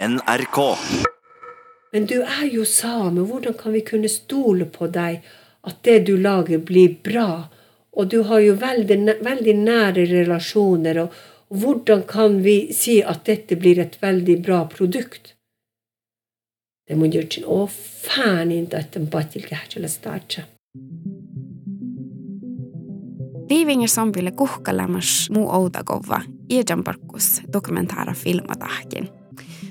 NRK. Men du er jo same, hvordan kan vi kunne stole på deg, at det du lager blir bra? Og du har jo veldig, næ- veldig nære relasjoner, og, hvordan kan vi si at dette blir et veldig bra produkt? Det mun gjøre å fan inte että patilkähtsellä startsa. Liivinger Sampille kuhkalemas muu outakova iedjanparkkus dokumentaara filmatahkin.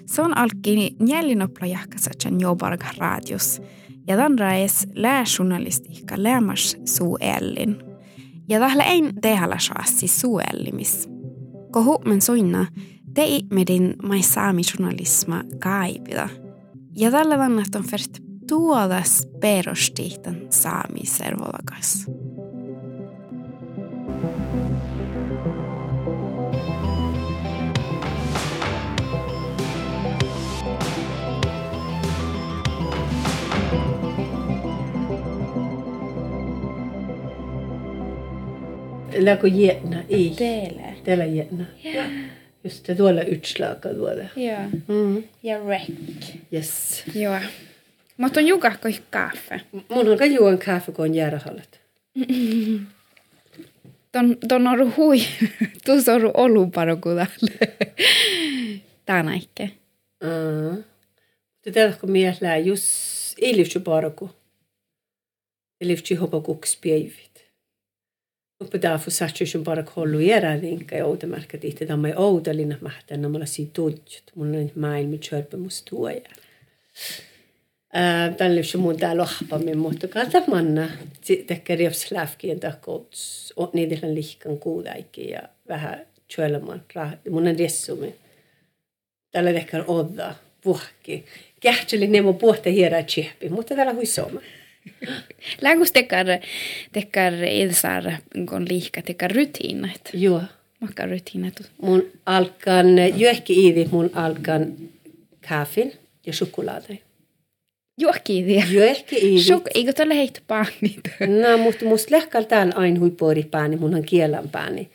Se on alkki njällinopla jahkasatsan jobarg radios. Ja dan rais lääjournalistiikka lämmas suuellin. Ja tällä ei tehällä saassi suuellimis. Kohu men soinna tei medin mai saami journalisma kaipida. Ja tällä vannat on färt tuodas perostiitan saami servolakas. Läkö jätnä? Ei. Teille. Täällä jätnä. Just det, tuolla utslaka tuolla. Joo. Mm. Ja wreck. Yes. Joo. Mutta on jukahko kaffe. Munhan kan juon kaffe kun on järhallet. Ton, ton oru hui. Tuus oru olu parokudalle. Tänä ikke. Aa. Det där kom med lä just ei lyfty paraku. Ei lyfty hopa kukspäivit. Uppa därför satt ju bara kollu era rinka ja outa märkä tiitte tämä ei outa linna mähtän no mulla si tudjut. Mun on maailmi chörpä musta tuoja. Tällä lyfty mun täällä ohpammin, mutta kata manna. Tekkä rievs läfkien takots. Niiden lihkan kuudaikki ja vähän chölman. Mun on riessumi. Tällä tehdään odda, puhki. Kähtseli nemo puhta hierä tsehpi, mutta täällä hui soma. Lägus tekar, tekar idsar kun liika tekar rutiinat. Joo. Makka rutiinat. Mun alkan, jöhki iivi mun alkan kaffin ja choklaaday. Juokki idea. Jöhki iivi. Shok, eikö tälle heittu paanit? No, mutta musta lehkal täällä aina hui pori pääni, munhan kielan pääni.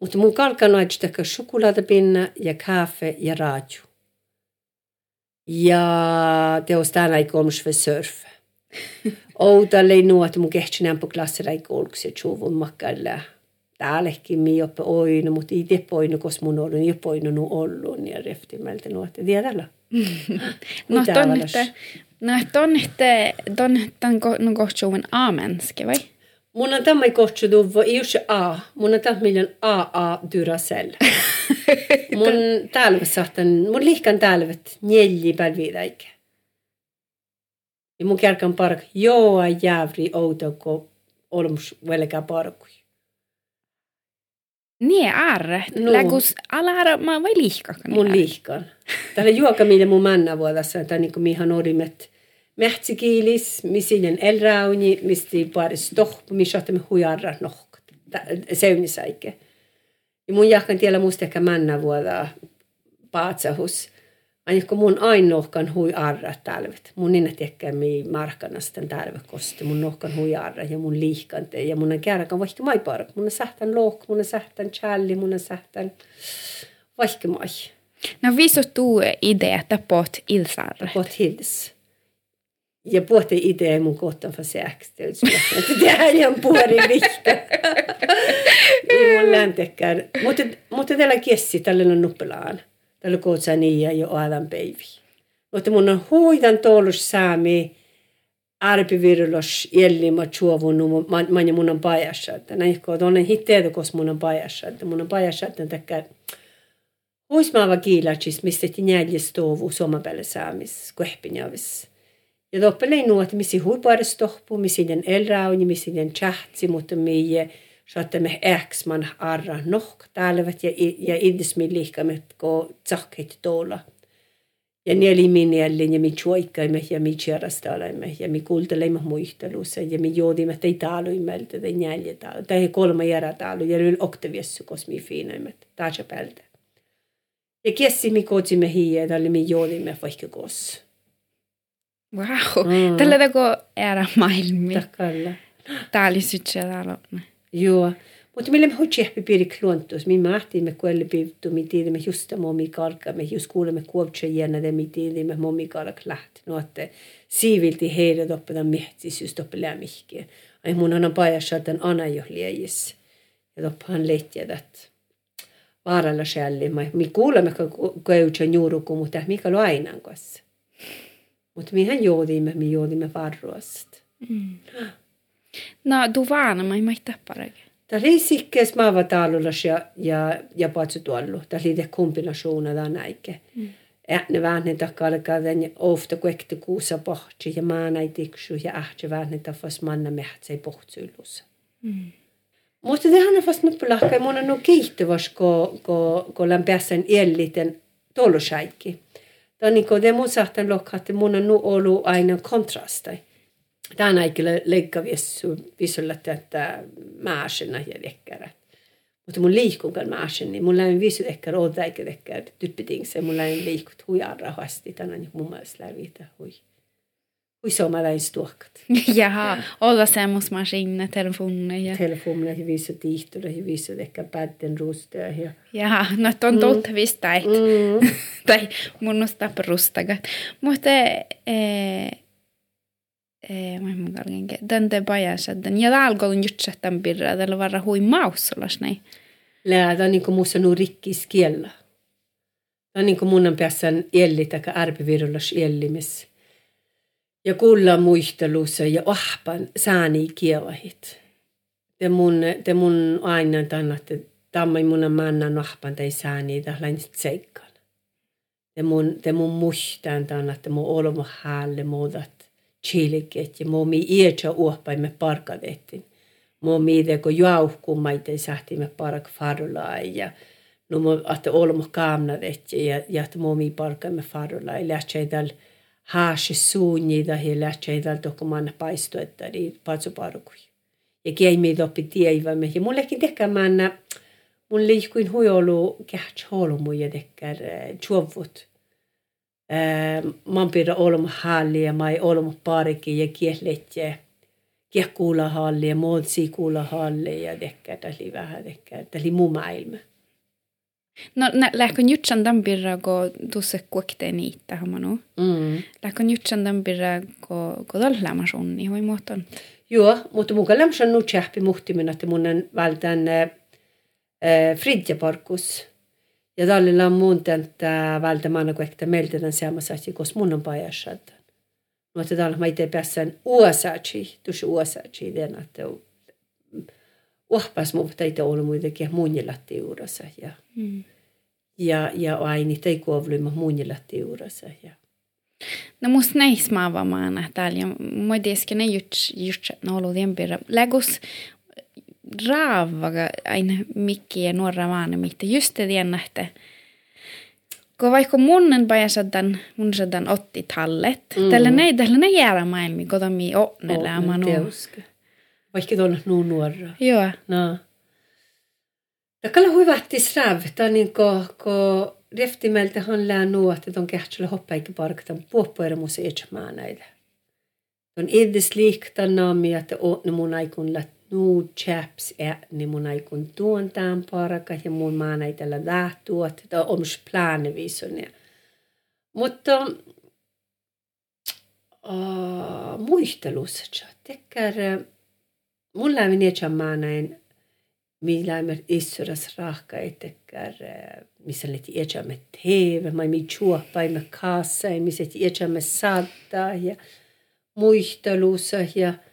Mutta mun kalkan aina tekee chokolaadapinna ja kaffe ja radio. Ja teos täällä ei kolmus för surf. Oudalle ei nuo, että mun kehtsin ämpö klassera ei kolkuksi ja tjuvun makkailla. Täällekin mi jopa oinu, mutta ei te poinu, kos mun ollut, ei poinu nu ollun ja reftimältä nuo, että tiedällä. No Mitä ton, avalas? että, no ton, että, ton, ton, no kohtuun amenske, vai? Mun on tämä kohtsu tuvo, ei A, mun on tämä miljoon AA Duracell. mun talve sahtan, mun lihkan talvet neljä päiviä Ja mun kärkän park, joa jävri outo, kun olmus velkä parkui. Niin, arre. No. Lägus alara, mä vai liikkakan. Mun lihkan. Täällä juoka, millä mun manna vuodessa, tai niin kuin mihan orimet mähtsikiilis, misinen elrauni, misti pari stohpu, missä otamme hujarra nohkat. Seunisäike. Ja mun jahkan tiellä musta ehkä manna vuoda paatsahus. Aina kun mun ainohkan hui arra talvet. Mun ninä tekee mi markkanastan talve kosti. Mun nohkan hui arra ja mun liihkante. Ja mun on kärkan vaikka mai park. Mun on sähtän lohk, mun on sähtän challi, mun on sähtän vaikka mai. No visu tuu idea, että pot ilsarre. På tills. Ja puhutte itse mun kohtaan för sex. Det här är en puoli vihta. Ei mun läntekkään. Mutta, mutta tällä kessi, tällä on nuppelaan. Tällä kootsa niitä jo alan päivi. Mutta mun on hoidan toulus saami arpivirlos jällima chuovun nu man mun on pajassa. Että näin kun on hitteetä kos mun on pajassa. Että mun on pajassa, että täkkään Huismaava kiilatsis, mistä ti neljäs tovu somapäälle saamis, kuehpinjavis. Ja toppele ei nuot, missi huipares tohpu, missi den elrauni, missi den chahtsi, mutta mie saatte me äksman arra nohk talvet ja, ja indismi liikamme, ko tsakkeit tuolla. Ja nieli minjällin ja mi chuoikkaimme ja mi tjerastalaimme ja mi kuultelemme muistelussa ja mi joodimme tei taaluimelta neljä taalu. Tai kolme järä taalu ja yl oktaviessu, kos mi fiinaimme, taatsa päältä. Ja kessi mi kootsimme hiiä, tälle mi joodimme vaikka kos. Wow. Mm. Tällä teko era maailmi. Takalla. Tää oli sytsä täällä. Joo. Mutta meillä on tjeppi piiri klontus. Mi mahti me kuelle pivtu, mi tiedämme just momi kalka, me just kuulemme kuoptsa jännä, mi tiedämme momi kalka lähti. No, että siivilti heidät oppetaan miettis just oppe lämmihkiä. Ai mun anna pajassa, että anna jo liejis. Ja toppahan lehtjä, että vaaralla själli. Mi kuulemme, kun käydään juuruku, mutta mikä on aina kanssa. Mutta mehän joodimme, me joodimme varroasta. Mm. No, du vaana, mä ei tapparake. Tämä oli sikkees maavataalulas ja, ja, ja patsutuollu. Tämä oli kombinaationa tämä näike. Mm. Äänne vähän takalkaa den ofta kuekte kuusa pohti ja maanai tiksu ja ähtse vähän tafas manna mehtsei pohtsuilus. Mm. Mutta tähän on vasta nuppulahka ja mun on no kiihtuvas, kun ko, ko lämpiäsen ielliten tollusaikki. Tämä on niin kuin det mun sahtan lokka, että mun on ollut aina kontrastai. Tämä on aika leikka visulla tätä maasena ja dekkara. Mutta mun liikkuukan maasen, niin mun lämmin visu dekkara on täikä dekkara typpitingse. Mun lämmin liikkut huijan rahasti. Tämä on mun mielestä lävitä hui. Hui suomalainen tuokat. Jaha, olla semmos maskiner, telefoner ja... Telefoner ja visu tiihtura ja visu ehkä pätten ruustaa ja... Jaha, no on mm. totta visst Mm. tai mun on rustagat. Mutta... Eh, maailmankalkenke. Tante pajasaddan. Ja täällä on just sähtän pirraa, täällä varra hui maussolas näin. Lää, on niinku muussa nuu rikkis kiellä. Tämä on niinku munnan päässään elli, taka arpivirullas ellimis. Ja kulla muistelussa ja ahpan saani kievahit. Te mun, te mun aina tannatte, tammai mun mannan ahpan tai ta lainsit seikkaan. Te mun, te mun muistaan tannatte, mun olomu haalle muudat chiliket ja mo mi ietsa uohpaimme parkadettin. Mo mi teko jauhkumaita sahtimme park farulai ja no mo että olmo kaamnadetti ja ja mo mi parkaimme farulai lähtseidal haasi suunnita ja lähtseidal dokumanna paistoetta di patsuparkui. Ja kiemi doppi tieivämme ja mullekin tekemään mun liikuin huijolu kähtsä holmuja tekkär chuovut man pidä olma halli ja mai olma parikin ja kiehletje. Kiehkuulla halli ja muutsi kuulla halli ja dekkä täli vähän dekkä täli muu maailma. No lähkön jutsan tämän pirra, kun tuossa kuokte niitä hamanu. Mm. Lähkön jutsan tämän pirra, kun tuolla lämmäs onni, hoi muoton. Joo, mutta mun on nyt sähpi muhtimen, että mun on vältän äh, Fridjaparkus. Ja tallilla on muuten tämä välttämättä, kun ehkä meiltä tämän seamassa, koska mun on pajassa. Mutta täällä mä itse pääsen uosaatsi, tuossa uosaatsi, että uhpas mutta ei ole muutenkin muunjilatti juurassa. Ja, mm. ja, ja aini ei kuovluima muunjilatti juurassa. Ja. No musta näis maavamaana täällä, ja mä tiedän, että just, just ollut jämpirä. Lägus raavaga aina mikki ja nuora maana, mitä just että kun vaikka munnen pajasadan, mun sadan otti tallet, mm. tällä näin, tällä näin jäädä maailmi, kun mi onnella oh, manu. Vaikka tuolla nuun nuora. Joo. No. Takalla huivahti sräv, tämä on niin kun reftimeltä han lää nuo, että on kähtsellä hoppaikin parkatan puoppuera musi etsämään näille. On edes liikta naami, että on mun aikun lähtee nu chaps är ni mun aikun tuontaan paraka ja mun maan ei tällä lähtuot, että oms planevisonia. Mutta uh, muistelussa, tekkär mun lämmin etkä maanain, millä me issuras rahka etekkär, missä leti etkä me teve, mai mi chuoppa, me kaassa, missä etkä me saattaa ja muistelussa ja mutta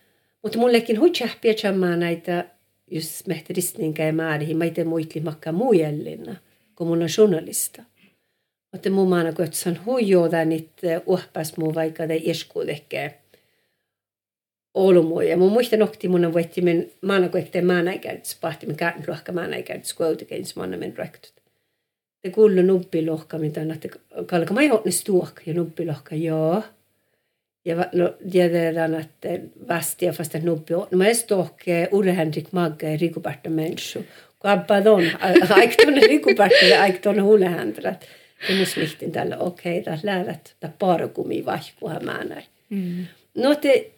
mullekin huitsahpia chammaa näitä, jos mehteristnin käy määrihin, mä itse muitli makka mun on journalista. Mutta mun maana, kun on huijoda niitä uhpas muu vaikka tai eskuudekään olumuja. Mun muistan okti mun võtti min maana, kun ettei maana ei käynyt spahti, min käyn ruohka maana ei käynyt skuoutakin, maana min rektut. Te kuullu nuppilohka, mitä on, että kalka mä ei stuokka ja nuppilohka, joo. Ja no, tiedetään, että vastia fast nubbi on. Mä edes tohke Ure Henrik Magga Rikuparta människo. Kappad on, aikton Rikuparta aikton huulehändrat. Ja mun smihtin tällä, okei, okay, lähdät, tämä parkumi vaihkuha mä näin. Mm. No te,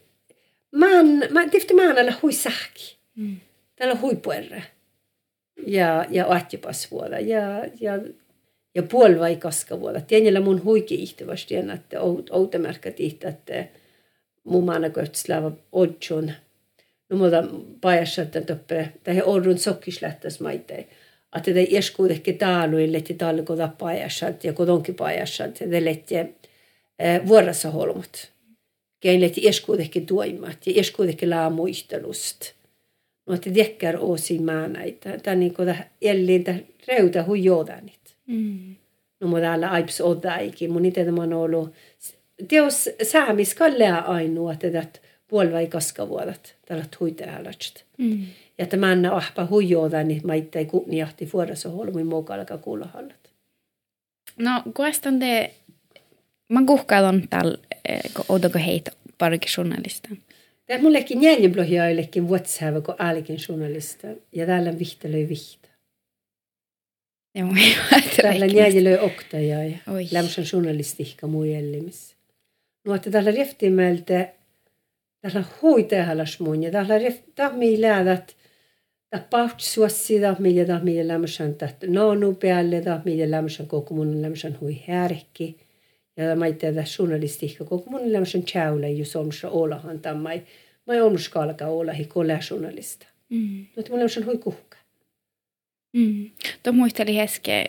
man, mä tifti mä näillä hui sähki. Mm. Tällä hui puerre. ja, ja ahtipas-vuoda ja, ja, ja puolvai kaska-vuoda. Tienillä mun huiki ihtivasti, että outamärkät että mun maana kötslava odjon. No muuta pajassa, toppe, tai he odrun sokkislähtäs maitei. Että te ies kuitenkin taaluille, että taalu kun pajassa, ja kodonkin pajassa, että te lette vuorossa holmut. Kein lette ies kuitenkin tuimat, ja ies kuitenkin laamuistelusta. No, että tekkär oosi maanaita. Tämä on niin kuin jälleen reuta huijodanit. Mm. No, mutta täällä aips odaikin. Mun itse tämä on ollut teos saamis kallea ainoa, että puolvai kaskavuodat, tällä huitealatset. Mm. Ja tämä on ahpa huijoda, niin mä itse kunniahti vuodessa holmin kuulla hallat. No, kuestan te, mä kuhkailon täällä, kun odoko heitä parikin journalista. Tämä mullekin jäljemblogjaillekin vuotshävä, kun äälikin journalista. Ja täällä on vihtelöi vihta. On jäljilöi oktajai. Lämmösen journalistihka muu jällimis. No, että täällä riftimältä, täällä huitehalas mun, ja täällä tahmii läädät, Tämä pahtsuossi, tahmii ja tahmii lämmösen tähtä noonu päälle, tahmii lämmösen koko mun lämmösen hui härki. Ja mä tiedä journalistiikka koko mun lämmösen tjäule, jos on se olahan tämä. Mä ei ollut skalka olla hi journalista. Mm. Mutta mulla on hui kuhka. Mm. Tuo muisteli heske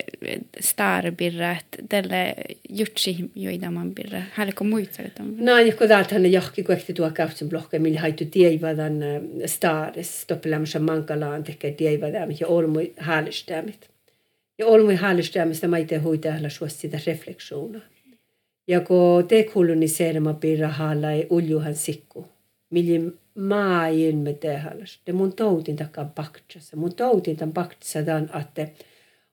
starbirra, että tälle jutsi joidaman birra. Hälikö muisteli tämän? No, ja kun täältä hän jahki kuekti tuo kautsen blokka, millä haitu tieivadan stares, toppelämässä mankalaan tekee tieivadan ja olmui häällistämit. Ja olmui häällistämistä mä itse huitahalla suosta sitä refleksuuna. Ja kun te kuuluni seerma birra haalai uljuhan sikku, millä maa ilme tehäläs. Det mun toutin takaa baktsassa. Mun toutin tämän baktsassa tämän, että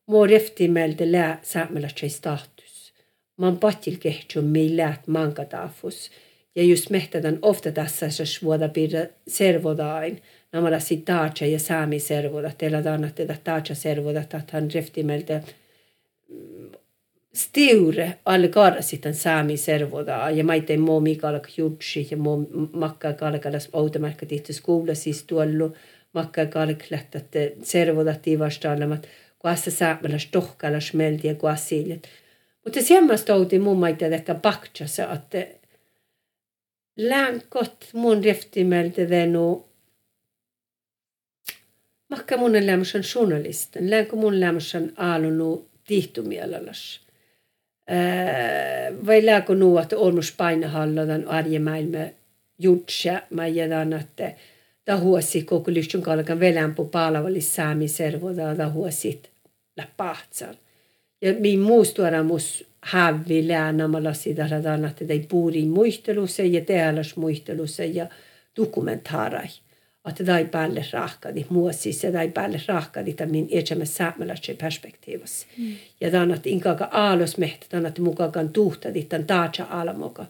mua reftimeltä lää saamelaisei status. Oon patil kehtsun mei läät mankataafus. Ja just mehtätän ofta tässä se vuoda pidä servodain. Namalla sit taatsa ja saami servoda. Teillä tätä taatsa servoda, että hän reftimeltä stiure kara sitten saami servoda ja maite mo mikalak jutsi ja mo makka kalkalas automarkka tihti skola siis tuollu makka kalk lähtätte servoda tiivastaalemat kuassa saamalas tohkalas melti ja kuasiljet. Mutta semmoista outi mun maite ehkä baktsassa, että länkot mun reftimeltä denu makka mun lämmösen journalisten, länko mun lämmösen aalunu tihtumielalas vai lääkö nuu, että olmus painahalladan arjemaailma jutsia, mä jätän, että tahuasi koko lyhtsyn kalkan velämpu palvelis saami servoda tahuasit la pahtsal. Ja min muustuara mus hävi läänamalla sitä että ei puuri muistelussa ja teälläs muistelussa ja dokumentaarai että tämä ei päälle rahkadi muosissa, tämä ei päälle rahkadi tämän etsemme saamelaisen perspektiivassa. Mm. Ja että inkaka aalos mehtä, että mukaan tuhtadi tämän taatsa alamoka.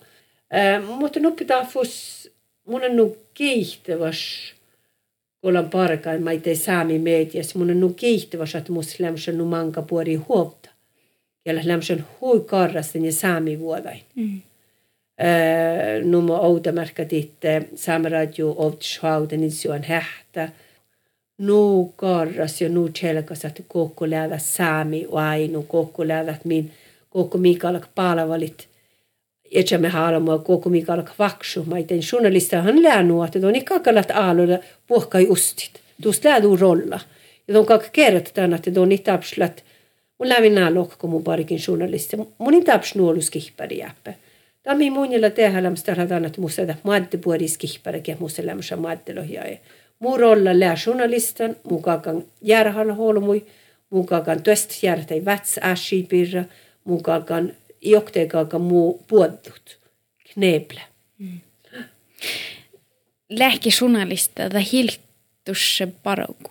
Äh, mutta nu pitää fus, mun on nu kiihtäväs, kun on parkaan, mä itse saami mediassa, mun on nu kiihtäväs, että mus lämmösen nu manka puori huopta. Ja lämmösen hui karrasten ja saami vuodain. Mm. Eh, Numma outamärkätitte saameradio ovtshauden insuan hähtä. Nu karras ja nu tjelkas että koko läädä saami ainu, koko läädät min, koko mikalak palavalit. Etkä me haluamme koko mikalak vaksu. Mä iten journalistahan läänu, että on ikakalat aalulla puhkai ustit. Tuosta läädu rolla. Ja tuon kaka kerrotaan, että on niitä abslat. Mun lävin nää lokko mun parikin journalista. Mun niitä absnuolus muunilla tehdään starhataan, että musta maadde puolis kihpäräkin musta lämmössä maaddelohjaaja. Muu rolla lää journalistan, mukaan järhalla holmui, mukaan töst järtäi väts äsipirra, mukaan jokteekaakaan muu puottut, kneeplä. Mm. Lähki journalista, tai hiltusse parauku.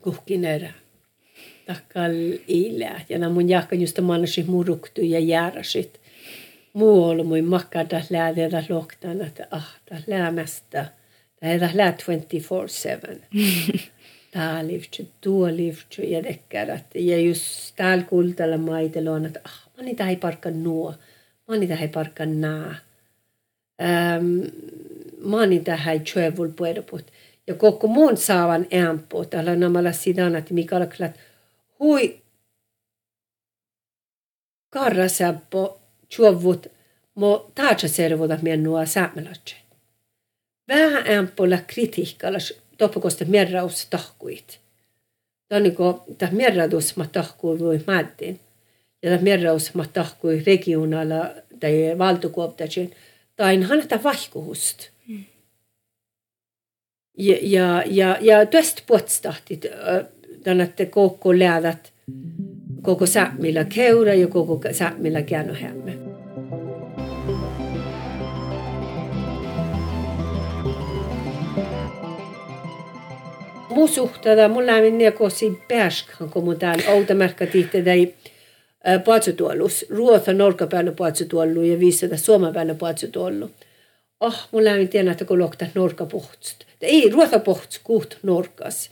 Kuhkin erä. Takkal ilää. Ja mun jahkan just mannasit muruktu ja jääräsit muualla mui makada läädä lohtan, että ah, tämä läämästä. Tämä ei lää 24-7. Tämä liivtsu, tuo liivtsu ja dekkärät. Ja just täällä kultalla maitelu on, että ah, mä niitä ei parkka nuo. Mä niitä ei parkka nää. Ähm, mä niitä ei tjövull puedoput. Ja koko muun saavan ämpö, täällä namalla sidan, että mikä on hui karrasäppo tjuvut mo taatsaservuda miennua saamelatse. Vähän ämpolla kritiikalla topokosta merraus tahkuit. Tanniko tämä merradus ma tahkuu voi määttiin. Ja tämä merraus ma tahkui regionaala tai valtukuoptajien. Tai hanata vaihkuhust. Mm. Ja, ja, ja, ja tästä puolestahti tänne koko läädät koko Sämmillä keura ja koko Sämmillä käänöhämme. Mun suhtada, mun lämmin nekosi pääskan, kun mun täällä outamärkka tihti paatsutuollus. Ruotsa norkapäällä paatsutuollu ja viisada Suomen päällä paatsutuollu. Oh, mun lämmin tiedä, että kun lokta norka pohtst. Ei, ruotsa pohtst kuht norkas.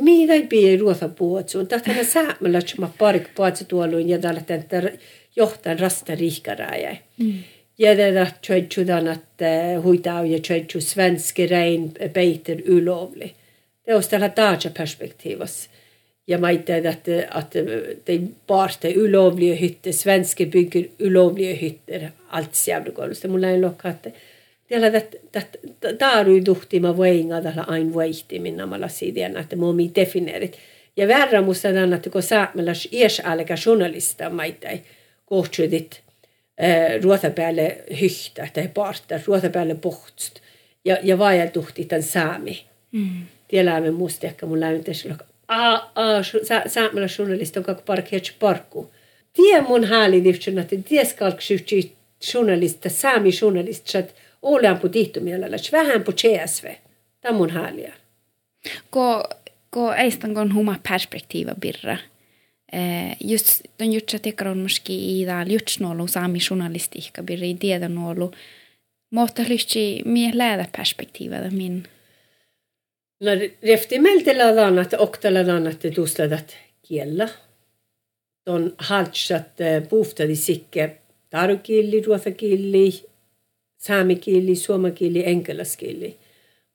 Mitä ei pidä ruotsa puhutsuun. Tähtänä säämällä, että mä parik paatsutuolluin ja tällä tämän johtan rasta riikaräjä. Mm. Ja det att tjöjtjudan att huitau ja tjöjtju svenske rein beiter ulovlig. Det är tällä taatsa perspektivas. Ja mä itse, että, että de barta ulovliga hytter, svenska bygger ulovliga hytter, allt jävla kolmasta. Mulla ei lokka, Tiellä, että taaru duhti mä voinga tällä ain voihti minna mä lasiden, että mä omi defineerit. Ja värra musta tämän, että kun sä meillä ies alka journalista maitai kohtsudit ruota päälle hyhtä tai parta, ruota päälle pohtst. Ja, ja vaajal duhti tämän saami. Mm tiedämme musta ehkä mun a saamalla journalista on kak park hech parkku. Tie mun hääli divtsun, että ties kalk syhtsi journalista, saami journalista, että olean på tihtumielellä, vähän CSV. Tämä mun hääliä. Ko, ko eistan kon huma perspektiiva birra. Eh, just don jutsa tekar on muski i dal jutsnolu saami journalistiikka birra i tiedonolu. Mutta lyhtsi mie lädä perspektiiva min No reftimeltä ladannat oktaladannat tusladat kiellä. On haltsat puhtadi sikke ruotsakilli, saamikilli, suomakilli, enkelaskilli.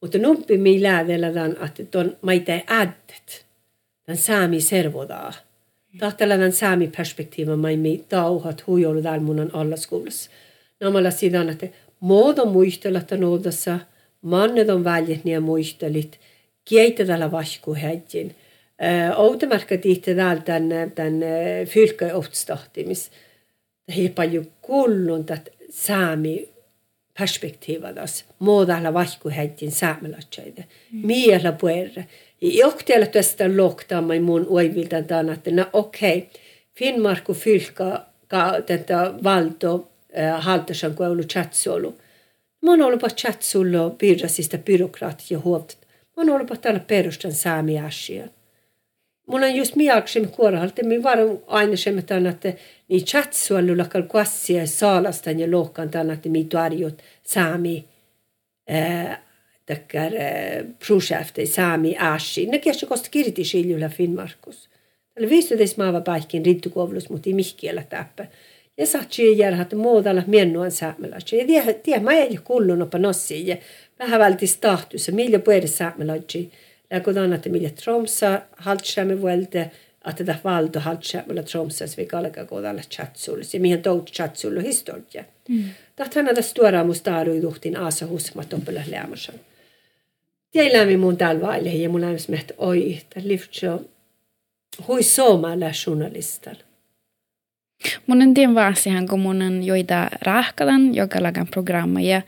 Mutta numpi mi läädeladan, että on maita äddet. Den saami servodaa. Tahtaladan saami perspektiiva mai mi tauhat huijolu dalmunan alla skolas. Namalla sidan, että muodon muistella, että noudassa, mannet on väljet ja muistelit – kiitä tällä vasku hädjin. Outomarkka tihti täällä tämän, tämän fylkö ohtstahtimis. Det är paljon kullun att saami perspektiivadas muodalla vasku hädjin saamelatsaide. Miellä puerre. Johtajalla tästä loktaamai mun oiviltan tämän, että no okei. Finnmarku fylka tätä valto haltasan kuin ollut chatsolu. Mä oon ollut chatsulu piirrasista byrokratia huolta on ollut täällä perustan saami asia. Mulla on just miaksim kuorhalta, minä varan aina se, että niin chatsualulla kuassia saalastan ja lohkan tänne, että minä tuarjut saami takkar projekte saami asia. Ne kesä kosta kirtisiljulla Finnmarkus. Tällä viistotis maava paikin rintukovlus, mutta ei mihkiellä täppä. Ja satsi jäädä, että muodalla miennuan saamelaisia. Ja tiedä, tiedä, mä ei kullun opa nossiin vähän vältis tahtus, millä puolella saamelaisia. Läkö että millä Tromsa haltsaamme vuolte, että tämä valto haltsaamme Tromsas vi kalka kohdalla chatsulle. Ja mihin tout chatsulle historia. Mm. Tahtan näitä stuoraa musta aruiduhtin aasa husmat oppilla lämmössä. Tiedämme mun täällä vaille ja mun lämmäs että oi, tämä lyftsö hui somalla journalistalla. Mun en tiedä vaan kun mun on joita rahkalan, joka lagan programma ja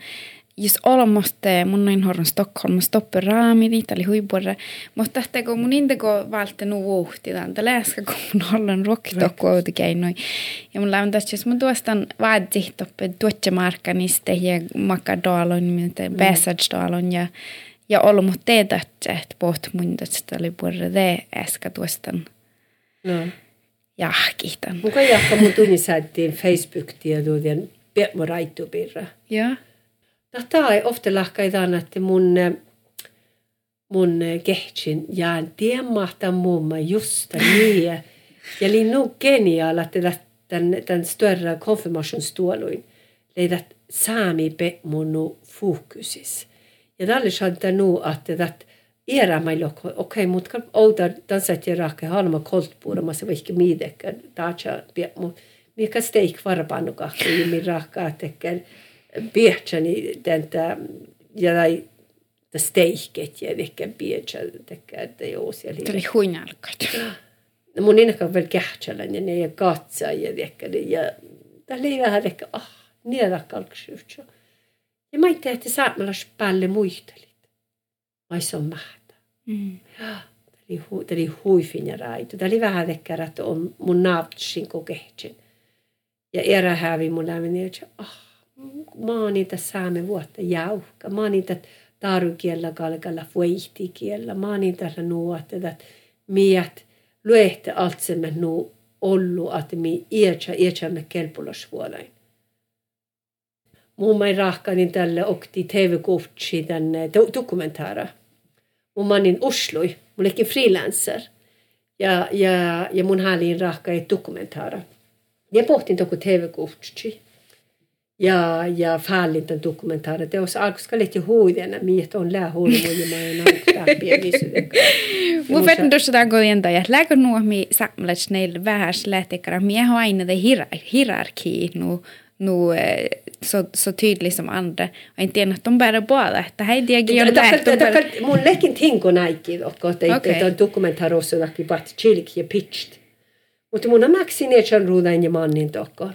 jos olmoste mun noin horron Stockholm stoppe raamidit eli huipuorre, mutta tähteko mun indego valte nu vuhti tämän, että läskä kun mun hollan ruokkitokku outi keinoi. Ja mun lämmin tässä, mun tuostan vaadzi toppe tuotse markkaniste ja makadaalon, mitä pääsadstaalon ja ja ollut mut teetä, että poht mun tästä oli puolella de äskä tuostan. No. Jahkitan. Mun kai jahka mun tunnisaittiin Facebook-tieduuden Pirmo Raittupirra. Joo. No, tämä ei ofta lahkaitaan, että mun, mun kehtsin jään tiemmahta mumma just niin. Ja oli nog genial att det den, den större konfirmationstuoluin leidät saami pe mun fokusis. Ja tälle shantaa nu att att era mai lok okei okay, mut kalp ouda tansat ja rakke halma koltpuura ma se vaikka miidekkä taatsa mu mikä steik varpanu kahti mi rakka tekkel ja dai ta steiket ja ehkä bietsa tekkä että joo siellä. Tuli huinalkat. No mun inaka vielä kähtsälän ja ja katsa ja ehkä ja tämä oli vähän ehkä ah niitä kalksyhtsä. Ja mä tiedä, että saamalla päälle muistelit. Vai se on mahta. Mm. Tämä oli, tämä huifin ja raitu. Tämä oli vähän ehkä, että on mun naaptsin kokehtsin. Ja erä hävi mun lämmin, että ah, mä oon niitä saame vuotta jauhka. Mä oon niitä tarukiellä kalkalla vuihtikiellä. Mä oon niitä nuotta, että miet luehte altsemme nu ollu, että mi iätsä, iätsämme kelpulosvuolain mun mai rahkanin tälle okti TV-kuftsi tänne dokumentaara. Mun manin uslui, mun lekin freelancer. Ja, ja, ja mun häliin rahkai dokumentaara. Ja pohtin toku TV-kuftsi. Ja, ja fallin tämän dokumentaara. Te olisi alkuska lehti huidena, miet on lää huimuja, mä en auktaa Mun fetän tuossa tämän kodinta, ja läkö nuo mi samlats neil vähäs lähtekara, mie har aina det hierarki nu nu så, så tydlig som andra. Och inte en att de bär båda. Det här är diagion läht. Mun lekin tinko näikki, että okay. on dokumentaarossa väki pat chilik ja pitched. Mutta mun maksin etsan ruudan ja mannin tokko.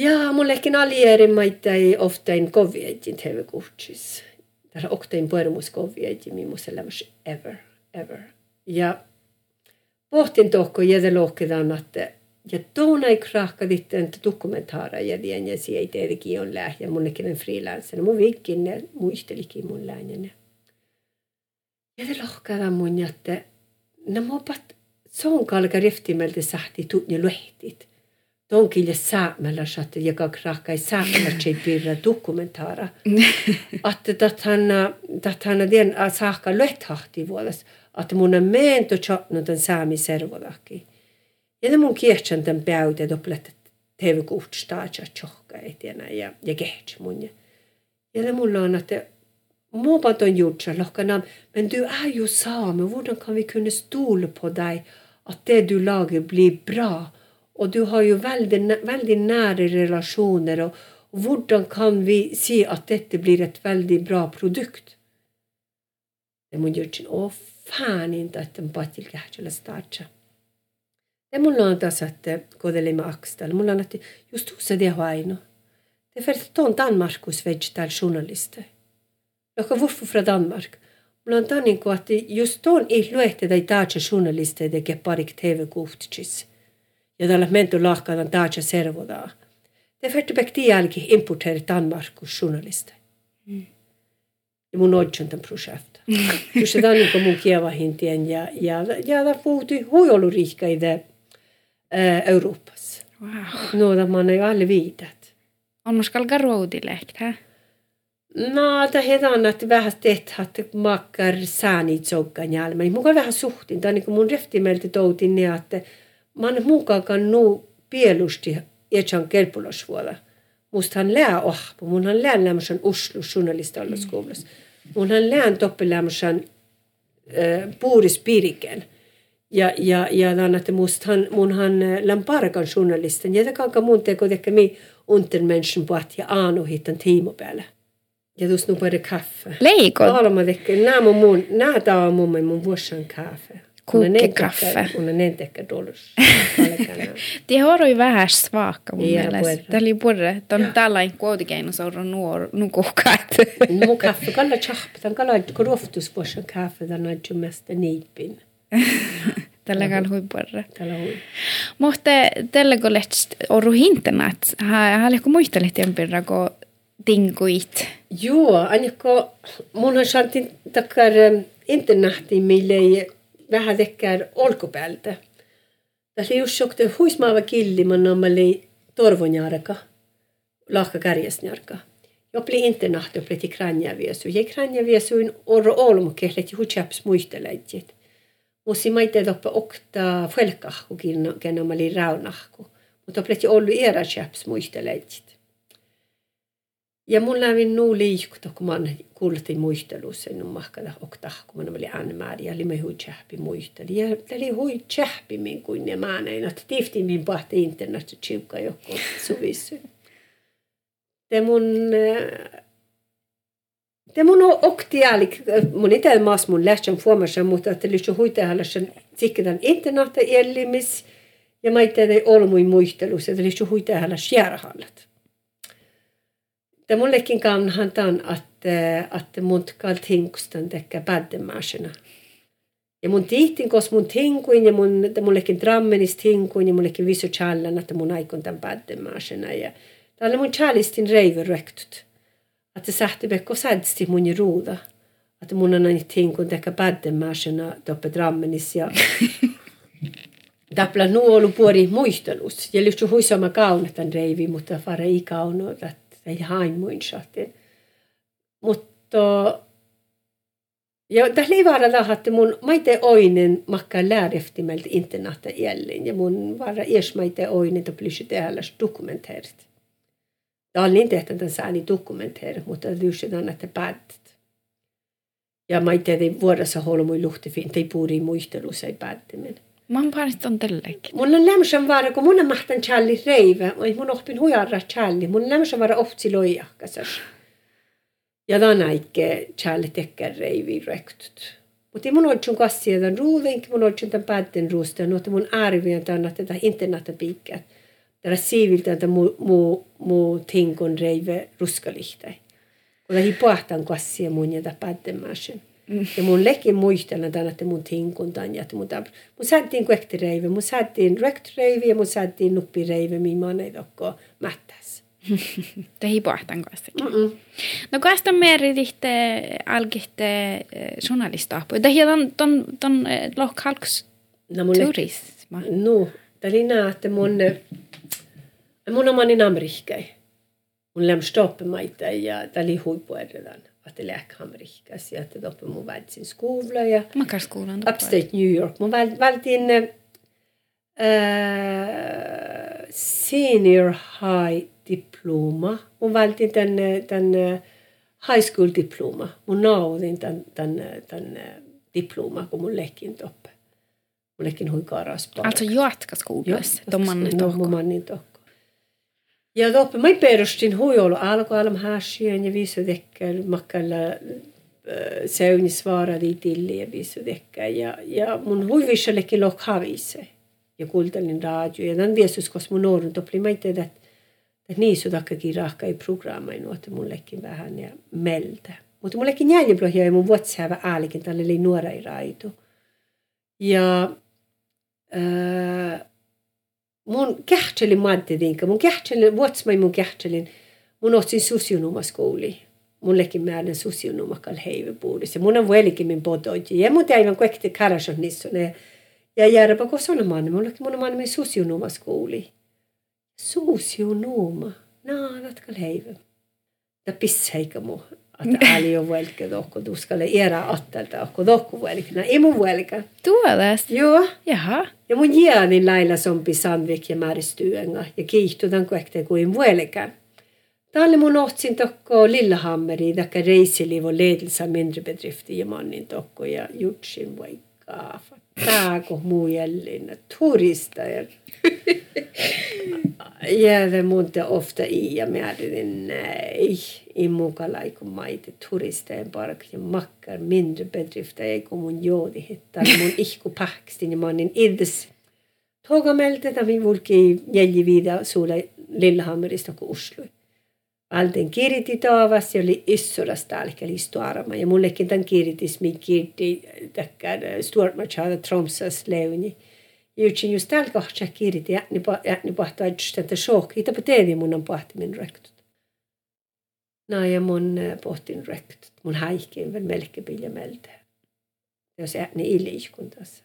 Ja mun lekin alierin maittai oftain koviaitin TV-kuhtsis. Täällä oktain puerumus koviaitin, millaisen lämmös ever, ever. Ja pohtin tokko jädelohkedan, että ja tuona ei krahkadit että dokumentaara ja dien ja sieltä tietenkin on lähe ja munnekin on freelancer. Mun viikkin ne muistelikin mun läinen. Ja te lohkada mun että no mä opat se on kalka riftimeltä sahti tutni luehtit. Tonkille saamella satte joka krahkai saamella tjei pirra dokumentaara. Että tathan tathan den saakka luehtahti vuodas. Että mun on meento chatnut den saami servodakin. Ja mun kiehtsan tämän päytä doplet TV-kuht staatsa tjohka etienä ja, ja kehtsä mun. Ja, ja mulla on, että Måban ton jutsa lockana, men du är ju same. Hur kan vi kunna stole på dig att det du lagar blir bra? Och du har ju väldigt, väldigt nära relationer. Och, och hur kan vi se att detta blir ett väldigt bra produkt? Det mun jutsin, åh fan inte att den bara till kähtsellä startsa. Ja mulla on tässä, että kodelimme akstal. Mulla on, että just tuossa det aino. Det är för att ton Danmarkus vegetal journalister. Joka varför från Danmark. Mulla on tämän, niin että just ton ei luehte tai taatsa journalister teke parik TV-kuhtsis. Ja tällä är för att bekti jälki importera Danmarkus journalister. Mm. Ja mun odjon tämän projekt. Just det är niin kuin mun kievahin ja, ja, ja, ja puhuttiin huijolurihka i det äh, Euroopas. Wow. Något man har ju aldrig vidat. On muskal garoudilehkt, hä? No, tämä hedan, että vähän teet, että makkar saani tsoggan jälmä. Muka vähän suhtin. On niin mun reftimelti toutin niin, että mä oon mukaan nu pielusti etsan kelpulosvuola. Mustahan lää ohpu. Munhan lään lämmösen Oslo journalistallaskuulassa. Munhan lään toppilämmösen äh, puuris piriken. Ja, ja, ja että mustahan munhan äh, lamparkan journalisten. Ja kanka mun teko teko mi unten menschen puhat ja aanu hittan tiimo päällä. Ja tuossa nu kaffe. Leiko? Olemme teko, nämä mun, nämä tää mun mun vuossan kaffe. Kukkekaffe. Mun on entekkä dolus. Det har ju vähän svaka mun ja, mielestä. Tämä oli purre. Tämä on tällainen kuitenkin saada nuor, nukuhkaat. Mun kaffe, kalla chahp. Tämä kalla koroftus vuossan kaffe. Tämä on mest niipin. Tällä on huippuarra. Tällä hui. Mutta tällä kun lähtsit oru hintanat, hän joku muistelit jämpirra, kun tinkuit? Joo, aina kun mun on saanut takkar internahti, mille vähän tekkär olkupäältä. Tässä just sokte huismaava killi, man normali torvonjarka, lahka kärjesnjarka. Jopli internahti, jopli till kranjaviesu. Ja kranjaviesuin orro olmukehlet, juhu chaps muistelejit. Musi maite doppa okta felkahku kenno mali raunahku. Mutta opleti ollu era chaps muistelejit. Ja mun lävin nuu liikkuta, kun mä kuultiin muistelussa, niin mahkada okta, kun mä oli anmääri, ja me hui tjähpi muisteli. Ja oli hui tjähpi min kuin ne maanein, että tifti min pahti internet tjukka joku suvissa. Te mun te mun oktialik, mun itse maas mun lähtsän fuomassa, mutta että lyhtsä huitehallassan tikkedan internet ellimis, ja mä itse olmuin muistelus, että lyhtsä huitehallas järhallat. Det mullekin kanhan tämän, että, että mun kaltinkustan tekee pääddemäisenä. Ja mun tihtin, kos mun tinkuin ja mun, että mullekin drammenis tinkuin ja mullekin visu challan, että mun aikon tämän pääddemäisenä. Ja täällä mun challistin reiver rektut. Että sähti bekko sädsti mun ruuda. Että mun on aina tinkun tekee pääddemäisenä toppe drammenis ja Täplä nuolu puori muistelus. Ja lyhtsä huisama kaunetan reivi, mutta fara ei kaunota ei haimuinsaten. Mutta ja tässä oli vaara että mun maite oinen makkaa lääreftimeltä internata jälleen. Ja mun vaara ees maite oinen, että plysi täällä dokumenteerit. Ja oli niin tehty tämän saani dokumenteerit, mutta lyysitään, että päättet. Ja maite ei vuodessa holmui luhtifin, ei puuri muistelussa ei päättimen. Mä oon parit on tällekin. Mun on lämmösen vaara, kun mun on mahtan challi reive, oi mun oppin hujarra challi, mun on lämmösen vaara ohtsi loijakasas. Ja tämän aikke challi tekkää reivi rektut. Mutta mun oltsun kassia tämän ruuvink, mun oltsun tämän päätten ruusta, mutta mun arvioin tämän, että tämä internetta piikkäät. Tämä siiviltä, että mu, mu, mu tinkon reive ruskalihtai. Kun lähi pohtan kassia mun ja tämä päätten. Ja mun lekin muistelen tämän, että mun tinkuntan ja mun, mun saatiin kuektireive, mun saatiin rektoreive ja mun saatiin nuppireive, mihin mä ei tokko mättäs. Ei pohtan kanssa. No kasta merititte algitte eh, journalistapu. Det är ton ton ton eh, lokalks no, mun turisma. No, är nää, että mun mun omanin amerikkai. Mun läm stoppemaita ja det är läkhamrikas ja että toppe mun valtsin skola ja Makarskolan Upstate New York. Mun valtin äh, senior high diploma. Mun valtin tämän, tämän high school diploma. Mun naudin tämän, tämän, tämän diploma, kun mun lekin toppe. Mun lekin hui karas Alltså jatkaskoulassa? Joo, mun mannin tokko. Ja dopo mai perustin huijolu alkualam hasien ja viisudekkäil makkalla seunisvaaradi tilli ja viisudekkä. Ja, ja mun huivishallekin lok havise. Ja kuultelin radio. Ja tämän viesus, koska mun nuorun topli mai tehdä, että niisu takkakin rahka ei programmain, että mullekin vähän ja meltä. Mutta mullekin jäljiblohja ja mun WhatsApp äälikin tälle oli nuora raitu. Ja äh, mun kähtselin maantedinka, mun kähtselin, vuotsmai mun kähtselin, mun otsin sosionomaskouli. Mullekin määrän sosionomakal heivepuudissa. Mun on vuelikin min podoji. Ja mun teivän kuekti karasot niissä. Ja järpä kun sanomaan, mullekin mun on min sosionomaskouli. Sosionoma. Naadatkal heive. Ja pisseika mun että ääli on velkä tokko tuskalle era attelta okko tokko velkä. Ei mun velkä. Tuodas? Joo. Jaha. Ja mun jäänin lailla sompi Sandvik ja määristyönga ja kiihtutan kuekte kuin velkä. Tälle mun ohtsin tokko Lillehammeri, taikka reisilivo ledelse mindre bedrifter ja mannin tokko ja jutsin voi kaafa. Tääkö muu jälleen turister. Jäävä monta ofta i ja määrin nej. I mukalai kun maite turisteen park ja makkar mindre bedrifter ei kun mun joodi hittaa mun ihku pakstin ja mannin ides. Togamelta ta min vulki jälji viida suule Lillehammerista kuin Oslo. Alten kiriti taavas ja oli issolas tälkä listuarama ja mullekin tämän kiritis min kirti täkkär Stuartmachada Tromsas leuni. Jutsin just täällä kohdassa kiriti jätni pahtaa että shokki. Itä teedi mun on pahti min rektut. No ja mun pohtin rektut. Mun haikin vielä melkein pilja meltä. Jos jätni iliikuntas.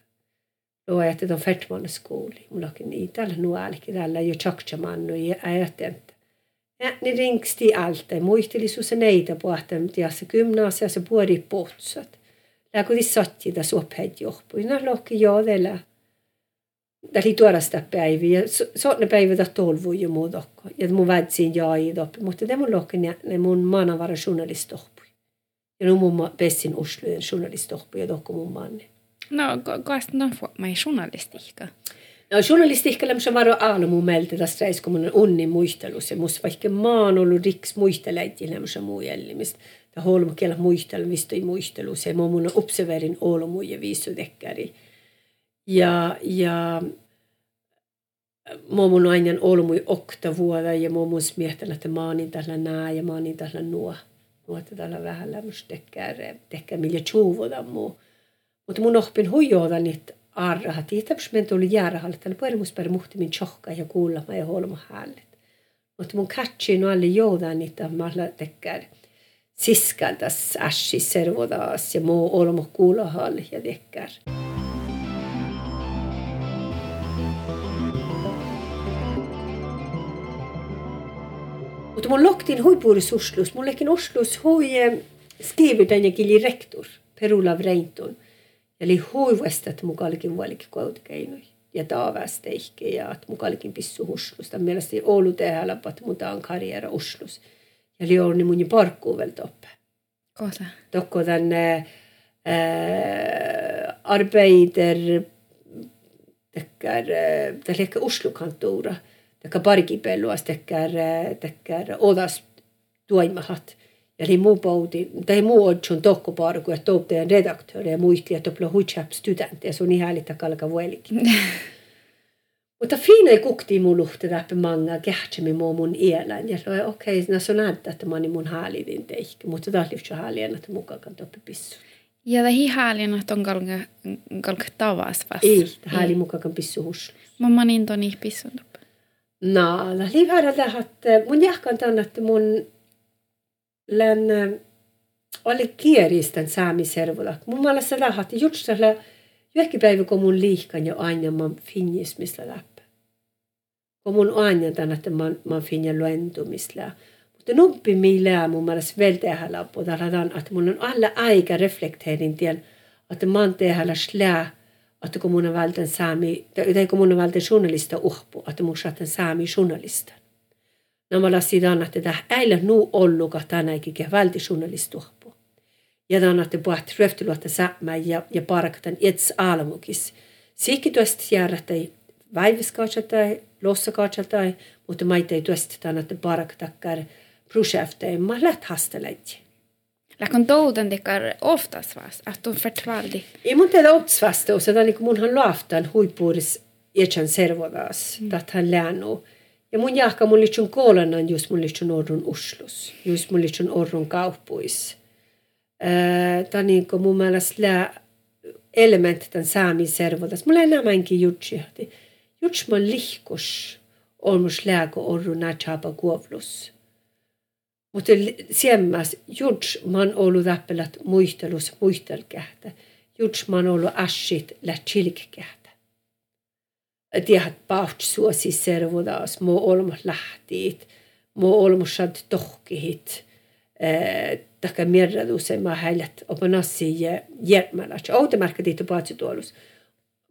Då är det de färtmåne skoli. Mulla onkin i tällä nuolikin tällä jo chokchamannu ja Äni ringsti alta. Muisteli susa neitä puhtaan, tiassa gymnasiassa puori pohtsat. Lääkö tis sotti da suophead johpu. Ina lohki joodella. Tällä tuorasta päiviä. Soitne päivä ta tolvu jo muu dokko. Ja mun väitsin jai doppi. Mutta det mun lohken ne mun maanavara journalistohpui. Ja nu mun pessin uslujen journalistohpui ja dokko mun manni. No, kas no mai journalistiikka? No journalistiikka lämmössä varo aalu mun meiltä tästä reis, kun mun unnin muistelus. Ja musta vaikka maan ollut riks muisteleiti lämmössä muu jällimistä. Ta holmu kielä muistelu, mistä ei muistelu. Se mun observerin olo muu ja viisu dekkäri. Ja, ja mä mun aina ollut mui okta vuoda ja mä mun miettinyt, että mä oon tällä nää ja mä oon tällä nuo. Nuotta tällä vähän lämmössä tekkää, tekkää millä tjuvoda muu. Mutta mun oppin huijoda niitä arrahat. Ja täppäs men tuli jäärahalle, että puhumus per muhti min tjohka ja kuulla ja holma hället. Mutta mun katsin alle jouda niitä, mä tekkää siskaltas ässi servodaas ja muu olmo halle ja tekkää. Mutta mun loktin huipuuris Oslus, mun lekin Oslus hui skrivitän ja kili rektor, Perula Vreintun. Eli mukallikin vuolikin koutikeinoi. Ja taavasta ehkä, ja että mukallikin pissu huslusta. Mielestäni Oulu tehdä, että mun on karriera Oslus. Ja li on niin mun parkkuu vielä toppe. Kota. Tokko tänne äh, arbeider, tekkär, äh, ehkä Oslo-kantora taka pargipelluas tekkär, tekkär odas. Ja li muu poudi, tai muu odsun tokko parku, että toupteen redaktööri ja muistli, että topla huitsap studentti, ja sun ihan häälitä kalka vuelikin. Mutta fina ei kukti mun luhti läpi manga kähtsemi muu mun ielän. Ja okei, okay, no se näyttää, että mä mun häälidin teikki, mutta taas liiftsi häälien, että mukaan toppi pissu. Ja det hi häälien, että on kalka, kalka tavas vasta. Ei, hääli mukaan pissu hus. Mä manin ton ihpissun No, la livara tähän, mun jahkan tänne, että mun län oli kieristen saamiservola. Mun mielestä lähti just tällä johonkin päivä, kun mun liikan jo aina mä finnis mistä läpi. Kun mun aina tänne, että mä, mä finja luentumista. Mutta nuppi millä mun mielestä tehdä loppu. Tällä että mun on alla aika reflekteerin tien, että mä oon tehdä slää att kommunen valde en sami, tai kommunen valde journalista uhpu, että mun saatan sami journalista. No mä lassin tämän, että tämä ei ole nu että ei valdi journalista uhpu. Ja tämän, että puhut röftyluotta saamme ja, ja parakatan ets alamukis. Sikki tuosta jäädä tai väiviskaatsa tai lossakaatsa tai, mutta mä ei tuosta tämän, että parakatakkar projekteja, mä läht hasteleitsi. Läkon touden tekar oftast vast, att de förtvaldi. I mun tehdä otsvasta, tämä niin munhan laaftan huippuuris ietsän servodas, mm. että hän läänu. Ja mun jahka mun liitsun koolannan just mun liitsun orrun uslus, just mun liitsun orrun kauppuis. Tämä niin kuin mun mielestä lää elementti tämän saami servodas. Mulla ei enemmänkin jutsi. Jutsi mun lihkus on mus lääko orrun nätsapa kuovlus. Mutta siemmäs, juts man ollut täppelat muistelus muistelkähtä. Juts man ollut asit lä. Tiedät paht suosi servodas, mo olmus lähtiit, mo olmus sad tohkihit. Taka mirraduse ma häilet opanassi järmälät. Outemarkka tiitu paatsutuolus.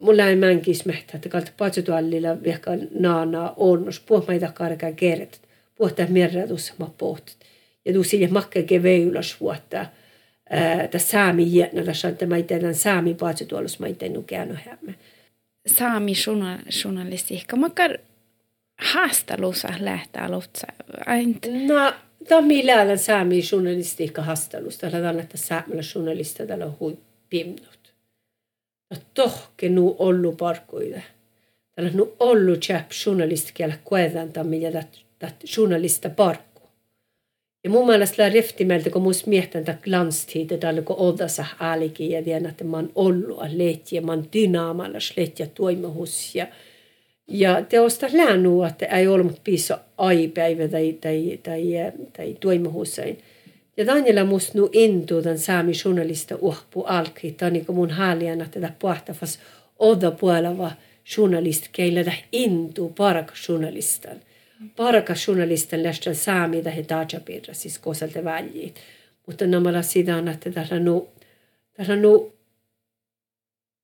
Mulla ei mänkis mehtä, että kalta paatsutuolilla vihka naana onnus. Puhmaita karkaa kerret. Puhtaa mirradus ma pohtit ja tuu sille makkeke veilas vuotta. Tässä saami jätnällä että mä itse saami paatsi tuolla, mä itse nukeanut hämme. Saami journalistiikka, makkar haastelussa lähtää aloittaa. No, tämä on millään saami journalistiikka haastelusta. Tällä että saamilla journalista täällä on hui pimnut. No tohke nu ollu parkuille. Täällä on nu ollu chap journalistikielä koetaan, että journalista parkku. Ja mun mielestä reftimeltä, kun musta mietän tätä glanstid, että kun odassa äälikin ja tiedän, että mä oon ollut lehtiä, mä oon dynaamalla lehtiä toimahus. Ja, ja teosta läänu, että ei ollut piso aipäivä tai, tai, tai, tai toimahusain. Ja Daniela musta nu intu tämän saami journalista uhpu alki. Tämä on niin mun haaliana tätä puhtafas oda puolella journalist, keillä intu paraka journalistan parkasjournalisten lähtee saami tähän databirra, siis kosalta väljit. Mutta nämä sidaan, että täällä nu, täällä nu,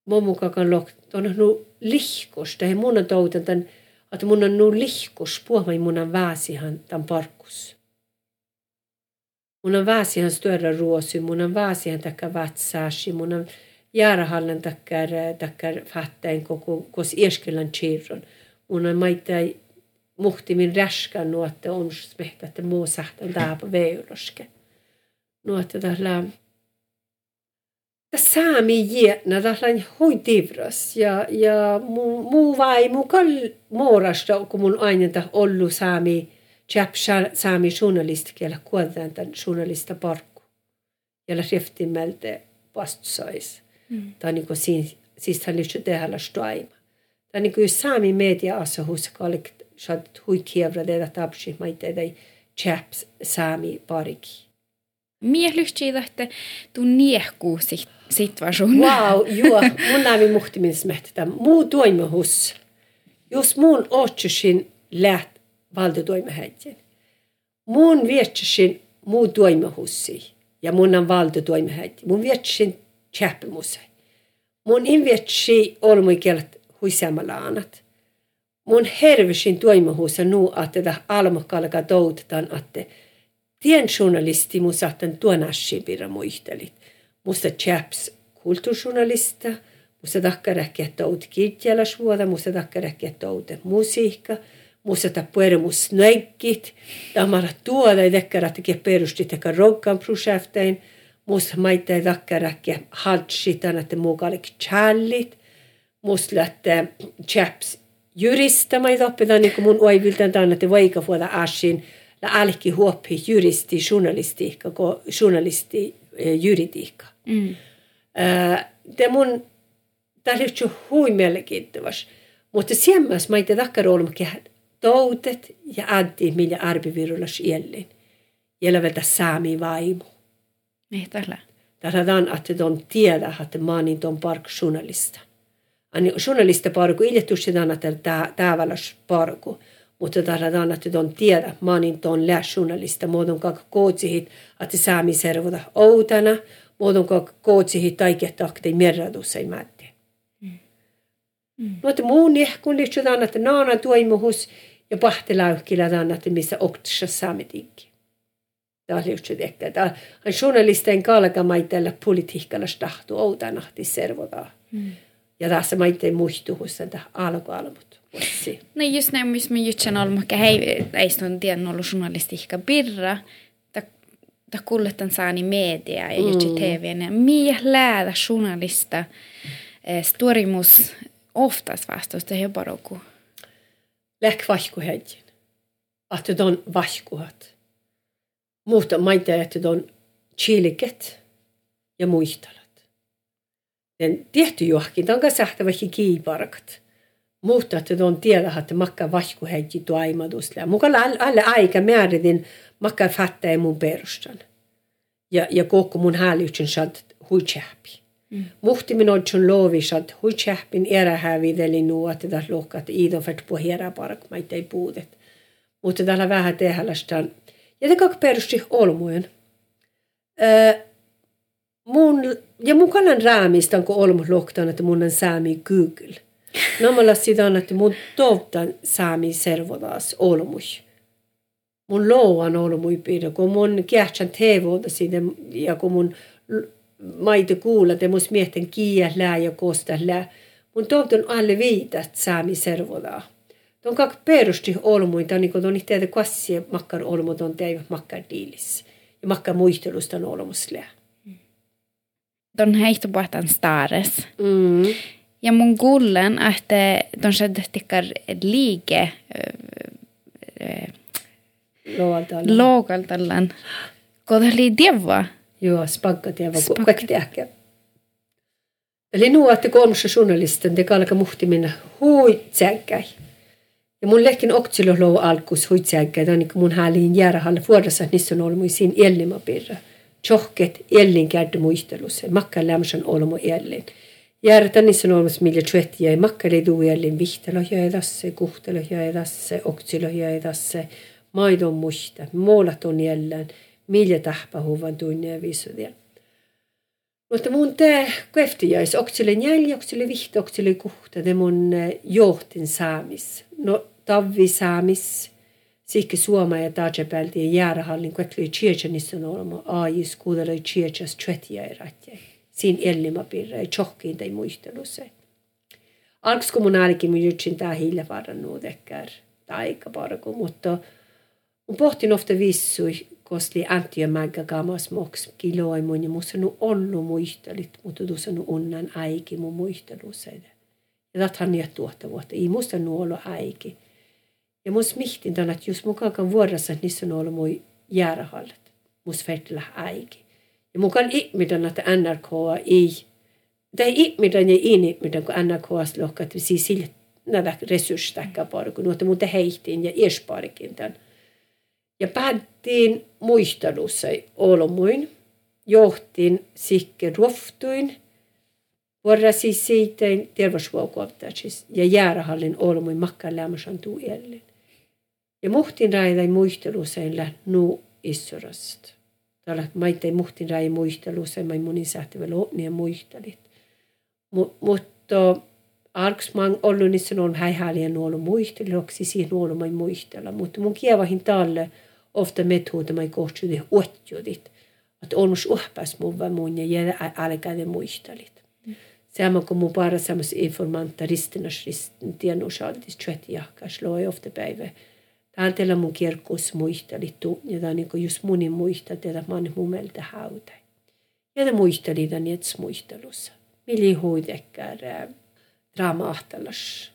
mun mukaan lok, on nu lihkus, tai mun on toutan tämän, että mun on nu lihkus, puhumaan mun on väsihan tämän parkkus. Mun on väsihan störa ruosi, mun on väsihan takka vatsaasi, mun on jäärähallen takkar, takkar fattain koko, kos ieskelän chirron. Mun on maita muhtimin räskan nuotte on smehtä, että muu sahtan taapa veuloske. Nuotte tällä saami jietna tällainen hoitivras ja, ja muu, muu vai muu kall muorasta, kun mun aina ollut saami chap saami journalist kielä kuodan tämän journalista parkku. Ja riftin melte vastusais. Mm. Tämä on niin kuin siinä, siis hän lyhtsä tehdä stoima. Tämä on niin kuin saami media asa hus kallik shad hui kievra det att abshi maite dei chaps saami pariki. Mie lyhtsii että tu sit situation. Wow, joo, mun näin muhtimin smehtä. Muu toime hus. Jos mun otsusin läht valdo toime häitjen. Mun vietsäsin muu toime hussi. Ja mun on valdo toime häitjen. Mun vietsäsin chappemusai. Mun invietsi olmui kielet huisamalaanat. Mun hervesin toimahuussa nu, että tätä almokkalka toutetaan, että tien journalisti mun saattan tuon asipirra muistelit. Musta chaps kulttuurjournalista, musta takka räkkiä tout kirjalasvuoda, musta takka räkkiä toute musiikka, musta ta puerumus nöikkit, tamara tuoda ei tekkä räkkiä perusti tekkä roggan projektein, musta maita ei takka räkkiä haltsitan, että muukalik challit, musta lähtee chaps jurista mai oppitaan niin kuin mun oiviltaan tänne, että vaikka vuoda asin, la alki huoppi juristi, journalistiikka, journalisti, juridiikka. Mm. Det mun, tämä on hui mielenkiintoista. Mutta semmois mä itse takkar olemakin toutet ja addi, millä arbivirulas jälleen. Jäljellä saami vaimo. Niin, tällä. On, että on tiedä, että oon ton park journalista. Ani journalista parku, iljetusti on, että tääväläs parku. Mutta on, että on tiedä, mä oon ton lää journalista, muodon kaka kootsihit, että saami servoda outana, muodon ka kootsi taiket akte merradus ei mätte. Mm. Mm. Mutta muun ehkun lihtsalt että naana toimuhus ja pahtelaukkila että missä oktsa saametikki. Tämä lihtsalt ehkä. Tämä on journalisten kalkamaitella politiikalla stahtu outanahti servoda. Mm. Ja tässä maitteen muistuhus, että alkualmut. No just näin, missä me jutsen olemme, hei, ei on tiennyt ollut journalistiikka birra, ta kulletan saani media ja just mm. TV. Mie läädä journalista eh, storimus oftast vastuusta he paroku. Läk vahkuhedjin. Att on vahkuhat. Mutta maita, että on chiliket ja muistalat. Den tietty johonkin, tämän kanssa sähtävä kiiparkat. Mutta että on tiedä, että makka vahkuhedji tuaimadusla. Mukalla alle aika määritin makka fattaa mun perustan. Ja, ja koko mun hälytsen sad huitsähpi. Mm. Muhti min odjon lovi sad huitsähpin erähävideli nu, että tässä lohkat på hera park, mä ei puudet. Mutta täällä vähän tehälästään. Ja te kak perusti olmujen. Öö, mun, ja mun kallan raamista, kun olmu lohtaan, että mun on saami Google. Namalla sitä että mun tovtan saami servodas olmuj mun louan ollut mui pidä, kun mun kähtsän teevolta siitä ja kun mun maita kuulla, te mus miehten kiiä lää ja kosta lää. Mun toivon alle viitat saami servodaa. Tuon kak perusti olmuita, niin kun on teitä kassia makkar olmut on teivä makkar diilis. Ja makkar muistelusta on olmus lää. Tuon heittopuhtaan staares. Mm. Ja mun kuulen, että skedde tikkar liike Loogaltallan. Kodali dieva. Joo, spagga dieva. Ehkä. Eli nuo, että kolmassa journalistin te kalka muhti minä hui tsäkkäi. Ja mun lehkin oksilo loo alkus hui tsäkkäi. Tämä on niin mun häliin jäärähalle vuodessa, niissä on ollut siinä ellimapirra. Tjohket ellin käydä muistelussa. Makka lämmösen olmo ellin. Järtä niissä on ollut millä tjuettiä. Makka ei tuu ellin vihtelo jäidasse, kuhtelo jäidasse, oksilo jäidasse maidon muista, muulat on jälleen, millä tahpahuvan tunnia viisudia. Mutta mun tämä koeftiais, oksille njälj, oksille vihti, oksille kuhta, det mun johtin saamis. No tavvi saamis, Sikki suoma ja tajapälti ja jäärähallin kuekli chiechanissa olema aajis kuudeloi chiechas tvetja erätjä. Siin ellimapirra ja tjohkiin tai muistelussa. Alks kun mun jutsin tää hiille varannut ekkär taika parku, mutta mun pohtin ofta vissui, kosli antio magga gamas moks kiloi mun ja musta nu ollu muistelit, mutta tuossa nu unnan aiki mun muistelussa. Ja tathan niitä tuotta vuotta, ei musta nu ollut aiki. Ja mus mihtin että jos mukaan vuorossa, että niissä on ollut mun jäärähallet, mus färtillä aiki. Ja mukaan ihmiden, että NRK ei, tai ihmiden ja ihmiden, kun NRK on lohka, että siis sillä näitä resursseja paljon, kun nuotta muuta heihtiin ja iesparikin tämän. Ja päättiin muistelussa olomuin, johtin sikke ruoftuin, Vuorra siis siitä terveyshuolkohtaisissa ja jäärähallin olmuin makkaan lämmössä tuu jälleen. Ja muhtin raida muisteluseilla nu issurast. Tällä maittai muhtin raida muisteluseilla, mai munin sähtävä loopnia muistelit. Mutta arks man ollut niissä on häihäliä nuolu muisteluksi, siihen nuolu mai muistella. Mutta mun kievahin talle ofta methuuta mai kohtsudi uotjudit. Että on mus uhpas mun vai mun ja jää älkäide muistelit. Sama kun mun para samassa informantta ristinnas ristin tiennusaltis tvättjahkas loi ofta päivä Ajatella mun kirkkuus muisteli ja niin kuin just munin muista, että mä oon humelta hauta. Ja te muisteli tämän jets muistelussa. Mili huidekkär dramahtalas.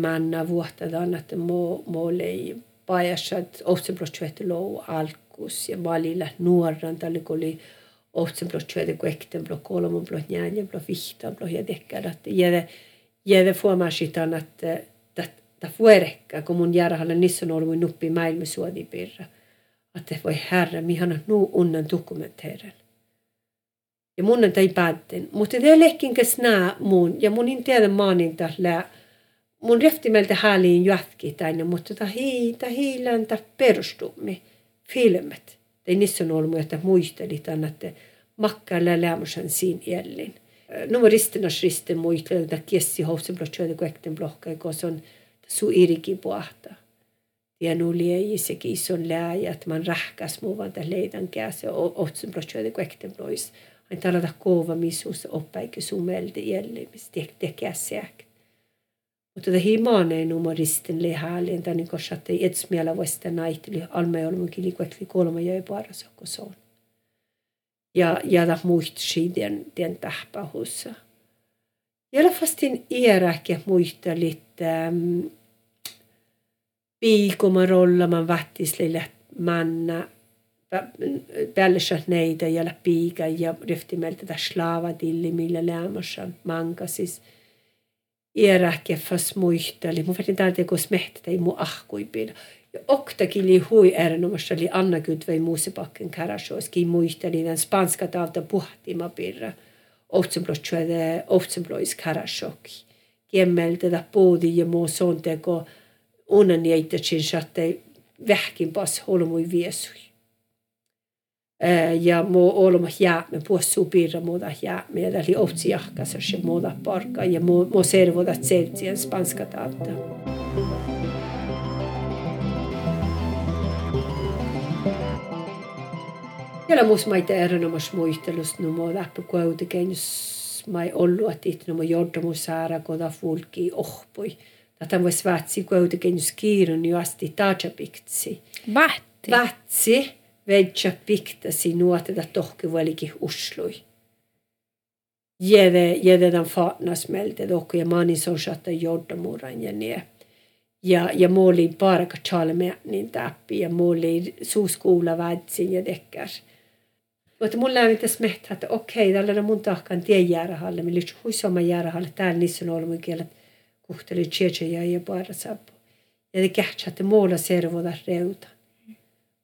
Manna vuohtadan, että mo, mo lei pajasat ohtsenblotsuetti lou alkus ja malilla nuoran, tällä kun oli ohtsenblotsuetti kuekten blok kolmon blok njäljen blok vihtan blok ja dekkar. Jäde, jäde fuomasitan, että ta fuerekka, kun mun järhalle nissä on ollut nuppi maailma suodi pirra. Että voi herra, mihan nu unnan dokumenteeren. Ja mun on tai päätten. Mutta te lehkinkäs nää mun, ja mun in tiedä maanin lää. Mun reftimeltä häliin jätki tänne, mutta ta hii, ta hiilän ta perustumi filmet. Tai niissä on ollut, että muistelit, että makkailla lämmösen siinä jälleen. Mä ristinas ristin muistelen, että kiessi houseblokkioita kuekten blokka, koska on su iriki puhta. Ja nu liejissäkin ison lääjät, man rahkas muuvan tämän leidan käsi, ohtsen blotsioiden kuekten blois. Ain talata kova missus oppäikö sumelti jälleen, mistä tekee säk. Mutta tämä himaaneen numeristen lehäälien, tai niin kuin ei ets miellä vasta naitteli, alme olemme kilikuetli kolme jäi parassa, kun se on. Ja, ja tämä muistsi den, den tähpähussa. I alla fall din eräke muistelit ähm, piikoma rolla man vattislille manna päällessä neitä ja piika ja ryhtimeltä slaavatilli, millä lämmössä manka siis eräke fas muisteli. Mun vedin täältä joku smehtä ei mu ahkui pidä. Ja oktakin li hui erinomaisesti oli Anna Gudvei Muusebakken karasjoiski muisteli den spanska tavta puhtima pirra. Ohtsenblotsuede, ohtsenblois karasjoki. Kiemmeltä tätä puudi ja muu sonteko unen jäitätsin sattei vähkin pas holmui viesui. Ja mu olma jäämme puossuu piirra muuta jäämme ja täli ohtsi jahkassa se muuta parka ja mu, mu servodat seltsien spanska tauta. Ja mus erinomas muistelus no mu läppä kuitenkin jos mai ollut että itse no mu jordamus saara koda fulki ohpui. Tätä voi svätsi kuitenkin skiirun juasti taajapikti. Vahti. Vatsi vedja piktasi nuoteta tohki vuolikin uslui. Jede, jede den fatnas melte doku ja mani så satta jordamuran ja nie. Ja, ja muoli parka chalmenin täppi ja muoli suuskuula väitsin ja dekkar. Mutta mulla on tässä mehtä, että okei, tällä mun tahkan tien jäärähalle, millä huisoma jäärähalle, täällä niissä on ollut kielet kuhteli tjeja ja bara sapu. Ja det kähtsätte muulla servoda reuta.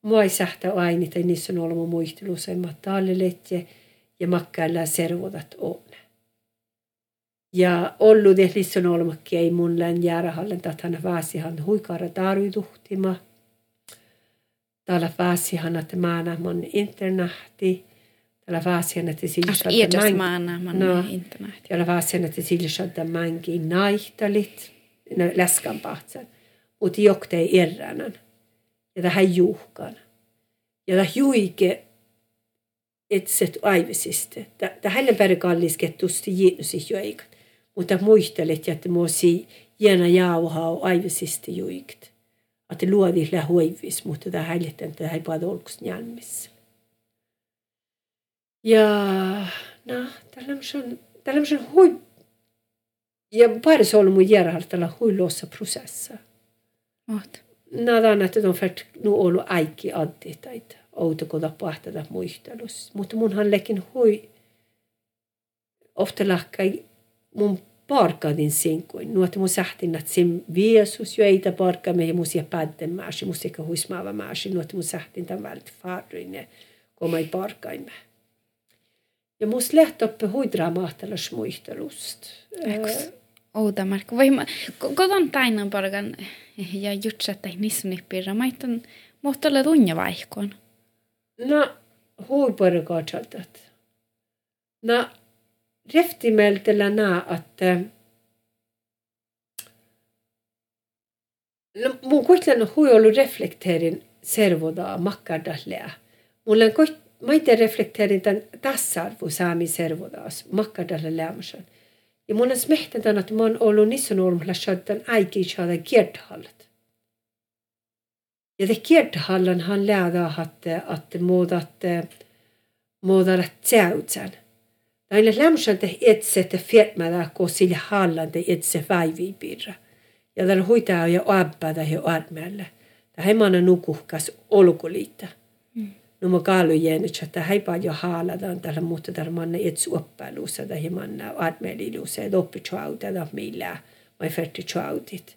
Mua ei sähtä aini tai niissä on ollut muistelussa, että talleletje ja makkailla servodat on. Ja ollut det niissä on ollut ei mun län jäärähallen, että hän vaasihan huikara tarvituhtima. Täällä vaasihan, että mä mun internahti. Tällä vaasian, että sillä Att iädäs maana man No. sillä saattaa manki naihtalit, no läskän pahtsan. Mutta joktei erränan. Ja tähän juhkan. Ja tämä juike, että se aivisista. Tähän on pärin kallis, että tuosti jiinnusi juikat. Mutta muistelet, että muosi jäänä jauhaa aivisista juikat. Että luodi lähuivis, mutta tämä häiletään, että ei paljon olkus njälmissä. Ja no, tällaisen, tällaisen hui... Ja bara så mun järjestää tällä huilossa prosessa. Oot. Nadan, että on färt nu ollut aikki addi taita. Outo koda pahtada muistelus. Mutta munhan lekin hui ofta lakkai mun parkadin sinkuin. Nu että mun sähtin, että sim viesus jo eitä parka me ja musia pätten määsi, musika huismaava määsi. Nu että mun sähtin tämän vält farruin ja koma ei parkaimme. Ja mus lähti oppe hui dramaattelas muistelust. Eks ouda markku. Voi ma, kodon tainan pargan ja jutsetta nissunippiirra. Mä itän mohta olla tunja vaihkoon. No, hui parakaatsaltat. No, reftimeltellä nää, että No, mun kuitenkin hui ollut reflekteerin servodaa makkardalle. Mulla on itse reflekteerin tämän tasa-arvo saami servodaas makkardalle lämmäsen. Ja mun on smehtänyt, että mä oon ollut niissä normalla saattan äikin saada kierthallat. Ja det kierthallan han lärde att, att muudat, muudat tsäytsän. Näille lämmösäntä itse te firmada, kun sillä hallan te itse vaiviipirra. Ja tällä huitaa ja abba ja armelle. Tämä ei maana nukuhkas olkuliitta. Mm. No mä kaalu jäänyt, että hei paljon haalataan tällä, mutta tällä manna itse oppailussa tai manna armelilussa, että oppi tjauta tai millä, vai färti tjautit.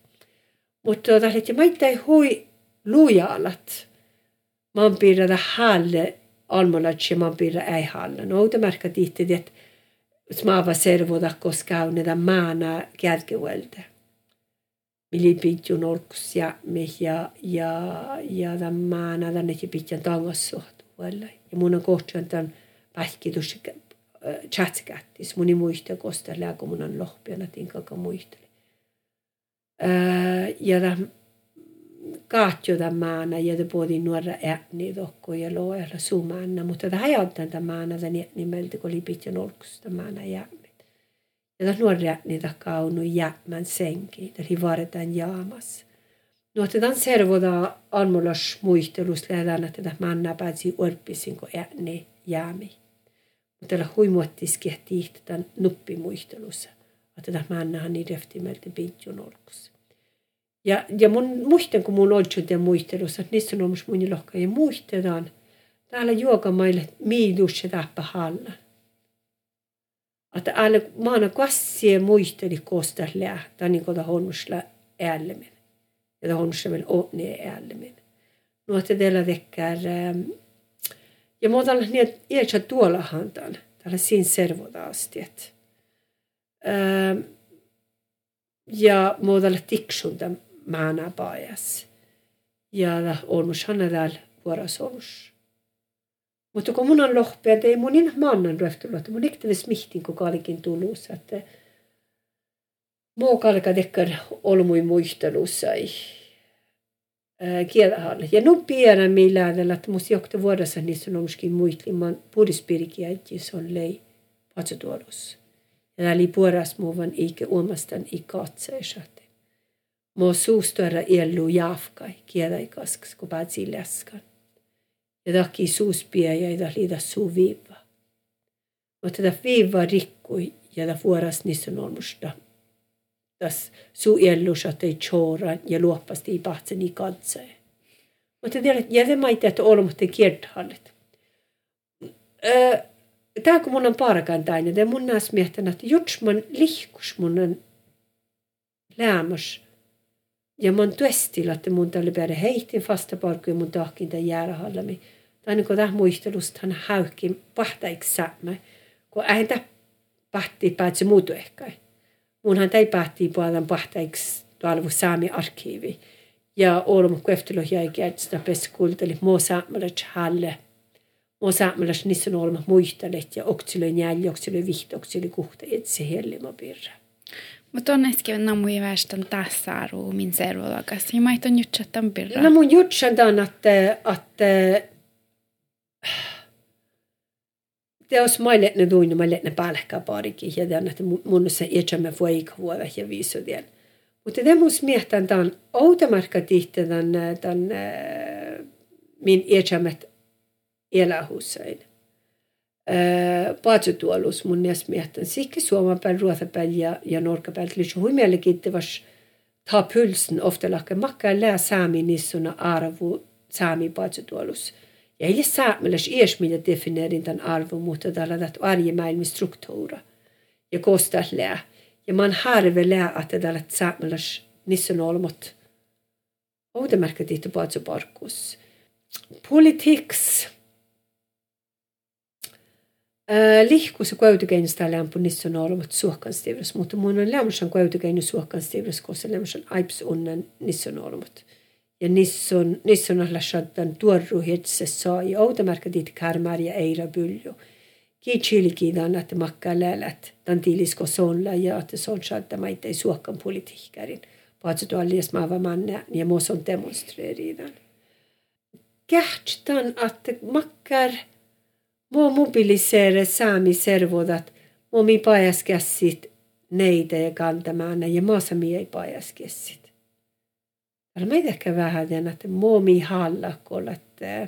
Mutta tällä, että mä ei hui lujalat. Man piirrada halle almolatsi man piirra ei halle. No uutta märkä tihti, että smaava servoda koska on näitä maana kärkevuelta. Mili pitjun orkus ja ja ja ja tämän maana tänne pitjan tangassuht vuella. Ja mun on kohtaan tämän pähkitus chatskaattis. Mun ei muista kostella, kun mun on lohpiana tinkaka muisteli. Ja tämän kahtjoda maana ja både nuora ääni dokko ja loera sumaanna, mutta tämä maana tämän nimeltä, kun oli pitkä nolkus tämä maana jäämät. Ja tämä nuora ääni takkaa on jäämän senki, tämä varetaan jaamas. No, että tämän servoda almulas muistelus lähdään, että tämä manna päätsi orpisin, kun ääni jäämi. Mutta tämä huimuottis kehti tämän nuppimuistelussa, että tämä mannahan niin reftimeltä pitkä nolkus. Ja, ja mun muistan, kun mun oltsuuden muistelussa, että niissä on ollut mun lohka. Ja muistetaan, täällä juokamaille miidus ja täppä halla. Että äällä maana kassia muisteli kosta lähtää, niin kuin honnusla äälemin. Ja honnusla onni äälemin. No, että teillä tekkää, ja mä otan niin, että iätsä tuolla hantan, täällä siinä servoda asti, että ja mä otan tiksunta pajas. Ja olmus hanna täällä vuoras olmus. Mutta kun mun on lohpea, että ei mun enää mannan röhtyllä, että mun iktävis mihtin, kun kaalikin tullussa, että muu kalka tekkar olmui muistelussa ei kielahalle. Ja nu pienä millään, että musta jokta vuodessa niissä on omuskin muistlimaan purispirikiä, että se on lei patsotuolussa. Ja oli puoras muuvan eikä uomastan i suustöra ellu jafkai, kiedai kaskas, kun päätsi läskan. Ja takki suuspia ja ei liida suu viiva. Mutta tätä viiva rikkui ja tämä vuoras niissä on olmusta. Tas suu ellus, ei choran ja luoppasti ei pahtsen i katsae. Mutta tiedät, jäsenmaita, että olmusten kierthallit. Öö, Tämä kun mun on parkantainen, ja mun näas miehtänä, että juts mun lihkus mun on lämmäs ja mun tuestilla, että mun tälle päälle heitin fasta parkku ja mun tahkin tämän jäärähallami. Tai niin kuin tähän muistelusta hän häykki pahtaiksi saamme, kun ähän tämä pahti päätsi muutu ehkä. Munhan tämä pahti puolen pahtaiksi tuolla saami arkiivi. Ja olemme kueftelohjaikin, että sitä peskulteli muu saamalla halle. Mo saamelas niissä on olema muistalet ja oksille njälli, oksille vihti, oksille kuhta, et se hellima pirra. Mutta on äsken namui väestön tässä aru min servolakas. Ja mä on jutsa tämän pirra. No mun jutsa on, että, että teos maille ne duin, maille ne pälkää parikin, ja tämän, että mun se iätsämme voi vuoda ja viisudien. Mutta det måste miettiä tämän outomarkka tihti tämän, tämän min iätsämät elähuusain. Paatsutuolus mun miettiä. Sikki suoman päin, ruotsan päin ja, ja norkan päin. Lysi hui mielenkiintoista vas ta pulsen ofta lakka makka lää saami nissuna arvu saami paatsutuolus. Ja ei saamelaisessa iäs, mitä definierin tämän arvon, mutta tällä on arjemaailman struktuura. Ja kostaa lää. Ja man harve lää, että tällä saamelaisessa niissä on olmot. Oudemerkka tiittu paatsuparkus. Politiks. Äh, lihkus käytökeinistä lämpö niissä on olmot suokanstiivras, mutta mun on lämmössä käytökeinu suokanstiivras, koska lämmössä aips onnen niissä on olmot ja nisson, nisson alla shaddan tuorru hetse saa ja outamärkä dit kärmär ja eira bylju. Ki chilikidan että makka lälät, tan tilisko sonla ja että son shadda maita ei suokkan politiikkarin. Paatso tuolla lies maava manna ja muus on demonstreeridan. Kähtstan, että makkar mo mobiliseere saami servodat, mo mi pajaskässit neitä ja kantamaan ja maassa mi ei pajaskässit. Täällä meitä ehkä vähän den, että muomi hallakkolla, että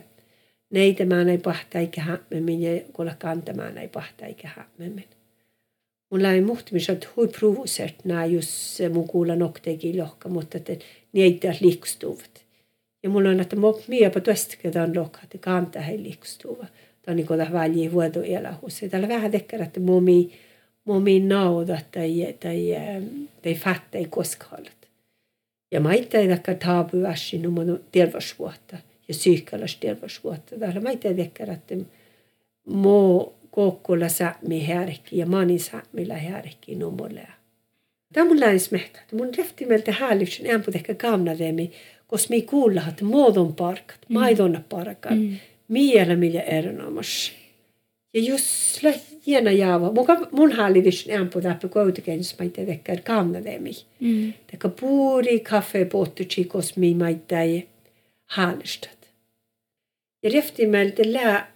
neitä mä ei pahta eikä hämmemmin ja kuulla kantamaan ei pahta eikä hämmemmin. Mulla ei muhtimis, että hui provosert nää just mun kuulla nokteekin lohka, mutta että niitä liikstuvat. Ja mulla on, että mä mie på tuostakin lohka, että kantaa he liikstuva. Niin kuin väliin vuoto elähus. Täällä vähän tekkää, että muomi, muomi nauda tai, tai, tai fatta ei koskaan. Ja mä itse ehkä taapuassin numero terveysvuotta ja psyykkäläs terveysvuotta. Täällä mä itse tekkär, että mo kokkulla säämi härki ja mani säämillä härki numolle. Tämä on mun lähes mehtä. Mun refti meiltä häälyksen ämput ehkä kamnademi, koska mi kuulla, että muodon parkat, mm. maidon parkat, mm. Miellä millä erinomas. Ja just hiena jaava. Mun, mun hallitus on på där på koutikennis mä itse tekkär kannademi. Mm. Teka puuri kaffe pottu chikos mi mä itse hallistat. Ja reftimeltä lää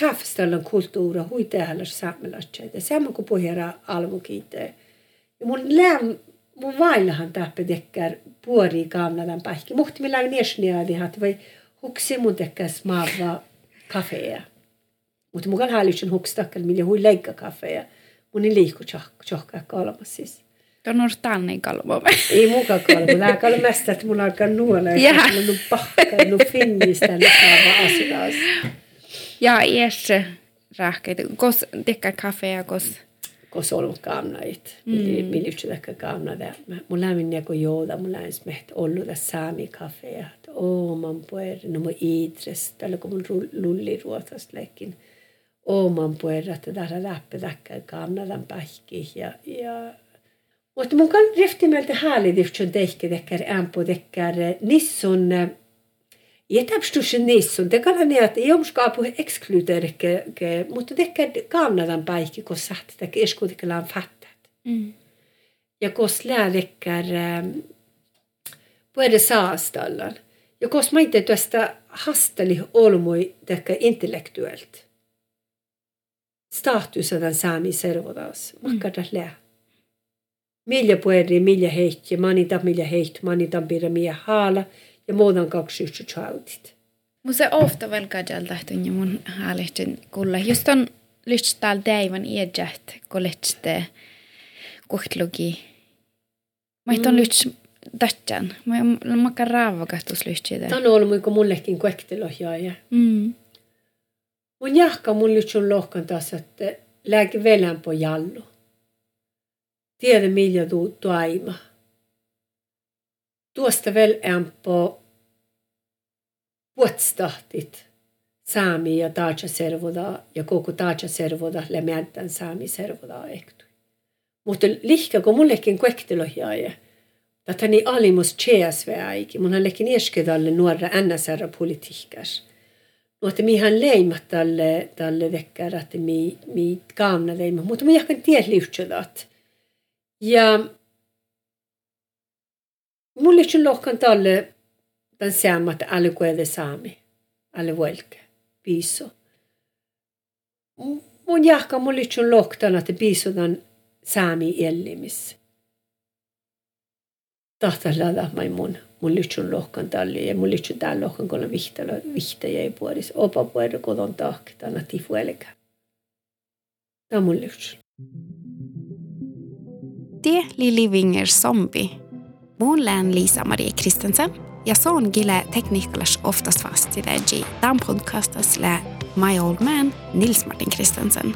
kaffestallon kulttuura hui täällä saamelatse. Ja sama kuin pohjara almukiite. Ja mun lää mun vaillahan tappe tekkär puori kannadan pähki. Muhti millä on niesniadi hat vai huksi mun tekkär smaava kafeja. Mutta mukaan hallitsen hukstakkal, millä hui leikka kafeja. Mun ei tjohkaa kolmas siis. Tuon on tannin kalvo. Ei muka kalvo. Lää kalvo mästä, että mun alkaa nuola. Ja. Mun on pakka, nu finnistä, nu saa asiakas. Ja iässä rahkeita. Kos tekkä kafeja, kos kos ollut kannait. Mm. Tekkä kannada. Mun lämmin jako jouda, mun lämmin smeht ollut saami kafeja. Oo, man puer, no mun iidres. Tällä kun mun lulli ruotast lekin oman puerrat tähän läppätäkkää kannadan pähki ja, ja mutta mun kan riftimeltä häälidiftsön tehkä tekkär ämpö tekkär nissun jätäpstussen nissun te kan niin että ei omskaapu exkluderke mutta tekkär kannadan pähki kun sahti tekkär eskutekellaan fattat mm. ja kos läädekkär puede saastallan ja kos maite tuosta hasteli olmui tekkär intellektuellt statusadan saami servodas. Makkada lää. Millä pueri, millä heitti, manita millä heitti, manita pidä mie haala ja muutan kaksi yhtä chautit. Musa ofta velkajalta tunni mun haalihtin kulla. Just on lyhtstal deivan iedjät, kun lyhtste kohtlugi. Mä on lyhts tatjan. Mä makka raavakastus lyhtsitä. Tämä on ollut kuin mullekin kuektelohjaaja. Mm. Mun jahka mun lytsun lohkan taas, että lääke velän po jallu. Tiedä millä tuu tuaima. Tuosta vel ämpö vuotstahtit saami ja taatsa servoda ja koko taatsa servoda lämmäntän saami servoda ehtu. Mutta lihka kun mullekin kuektelohjaaja, Tätä niin alimus tjeäsveäikin. Mun on lekin ieskedalle nuora NSR-politiikkas Mutta mihän leimat tälle, tälle vekkär, että mi, mi kaamna leimat. Mutta mi jahkan tiedä liutselat. Ja mulle ei lohkan tälle tämän että alle kuede saami. Alle vuelke. Piso. Mun jahka mulle ei lohkan, että piso tämän saami ellimis. Tahtaa mai mun mun lyhtsyn lohkan talli ja mun lyhtsyn täällä lohkan kun on vihtala vihtäjä ei puolis. Opa puolella kodon tahki, tänä tifu elkä. Tämä on mun lyhtsyn. Det Lili Winger Zombie. Mun län Lisa-Marie Kristensen ja son gille tekniikkalas oftast fast i det Dan podcastas lä My Old Man Nils Martin Kristensen.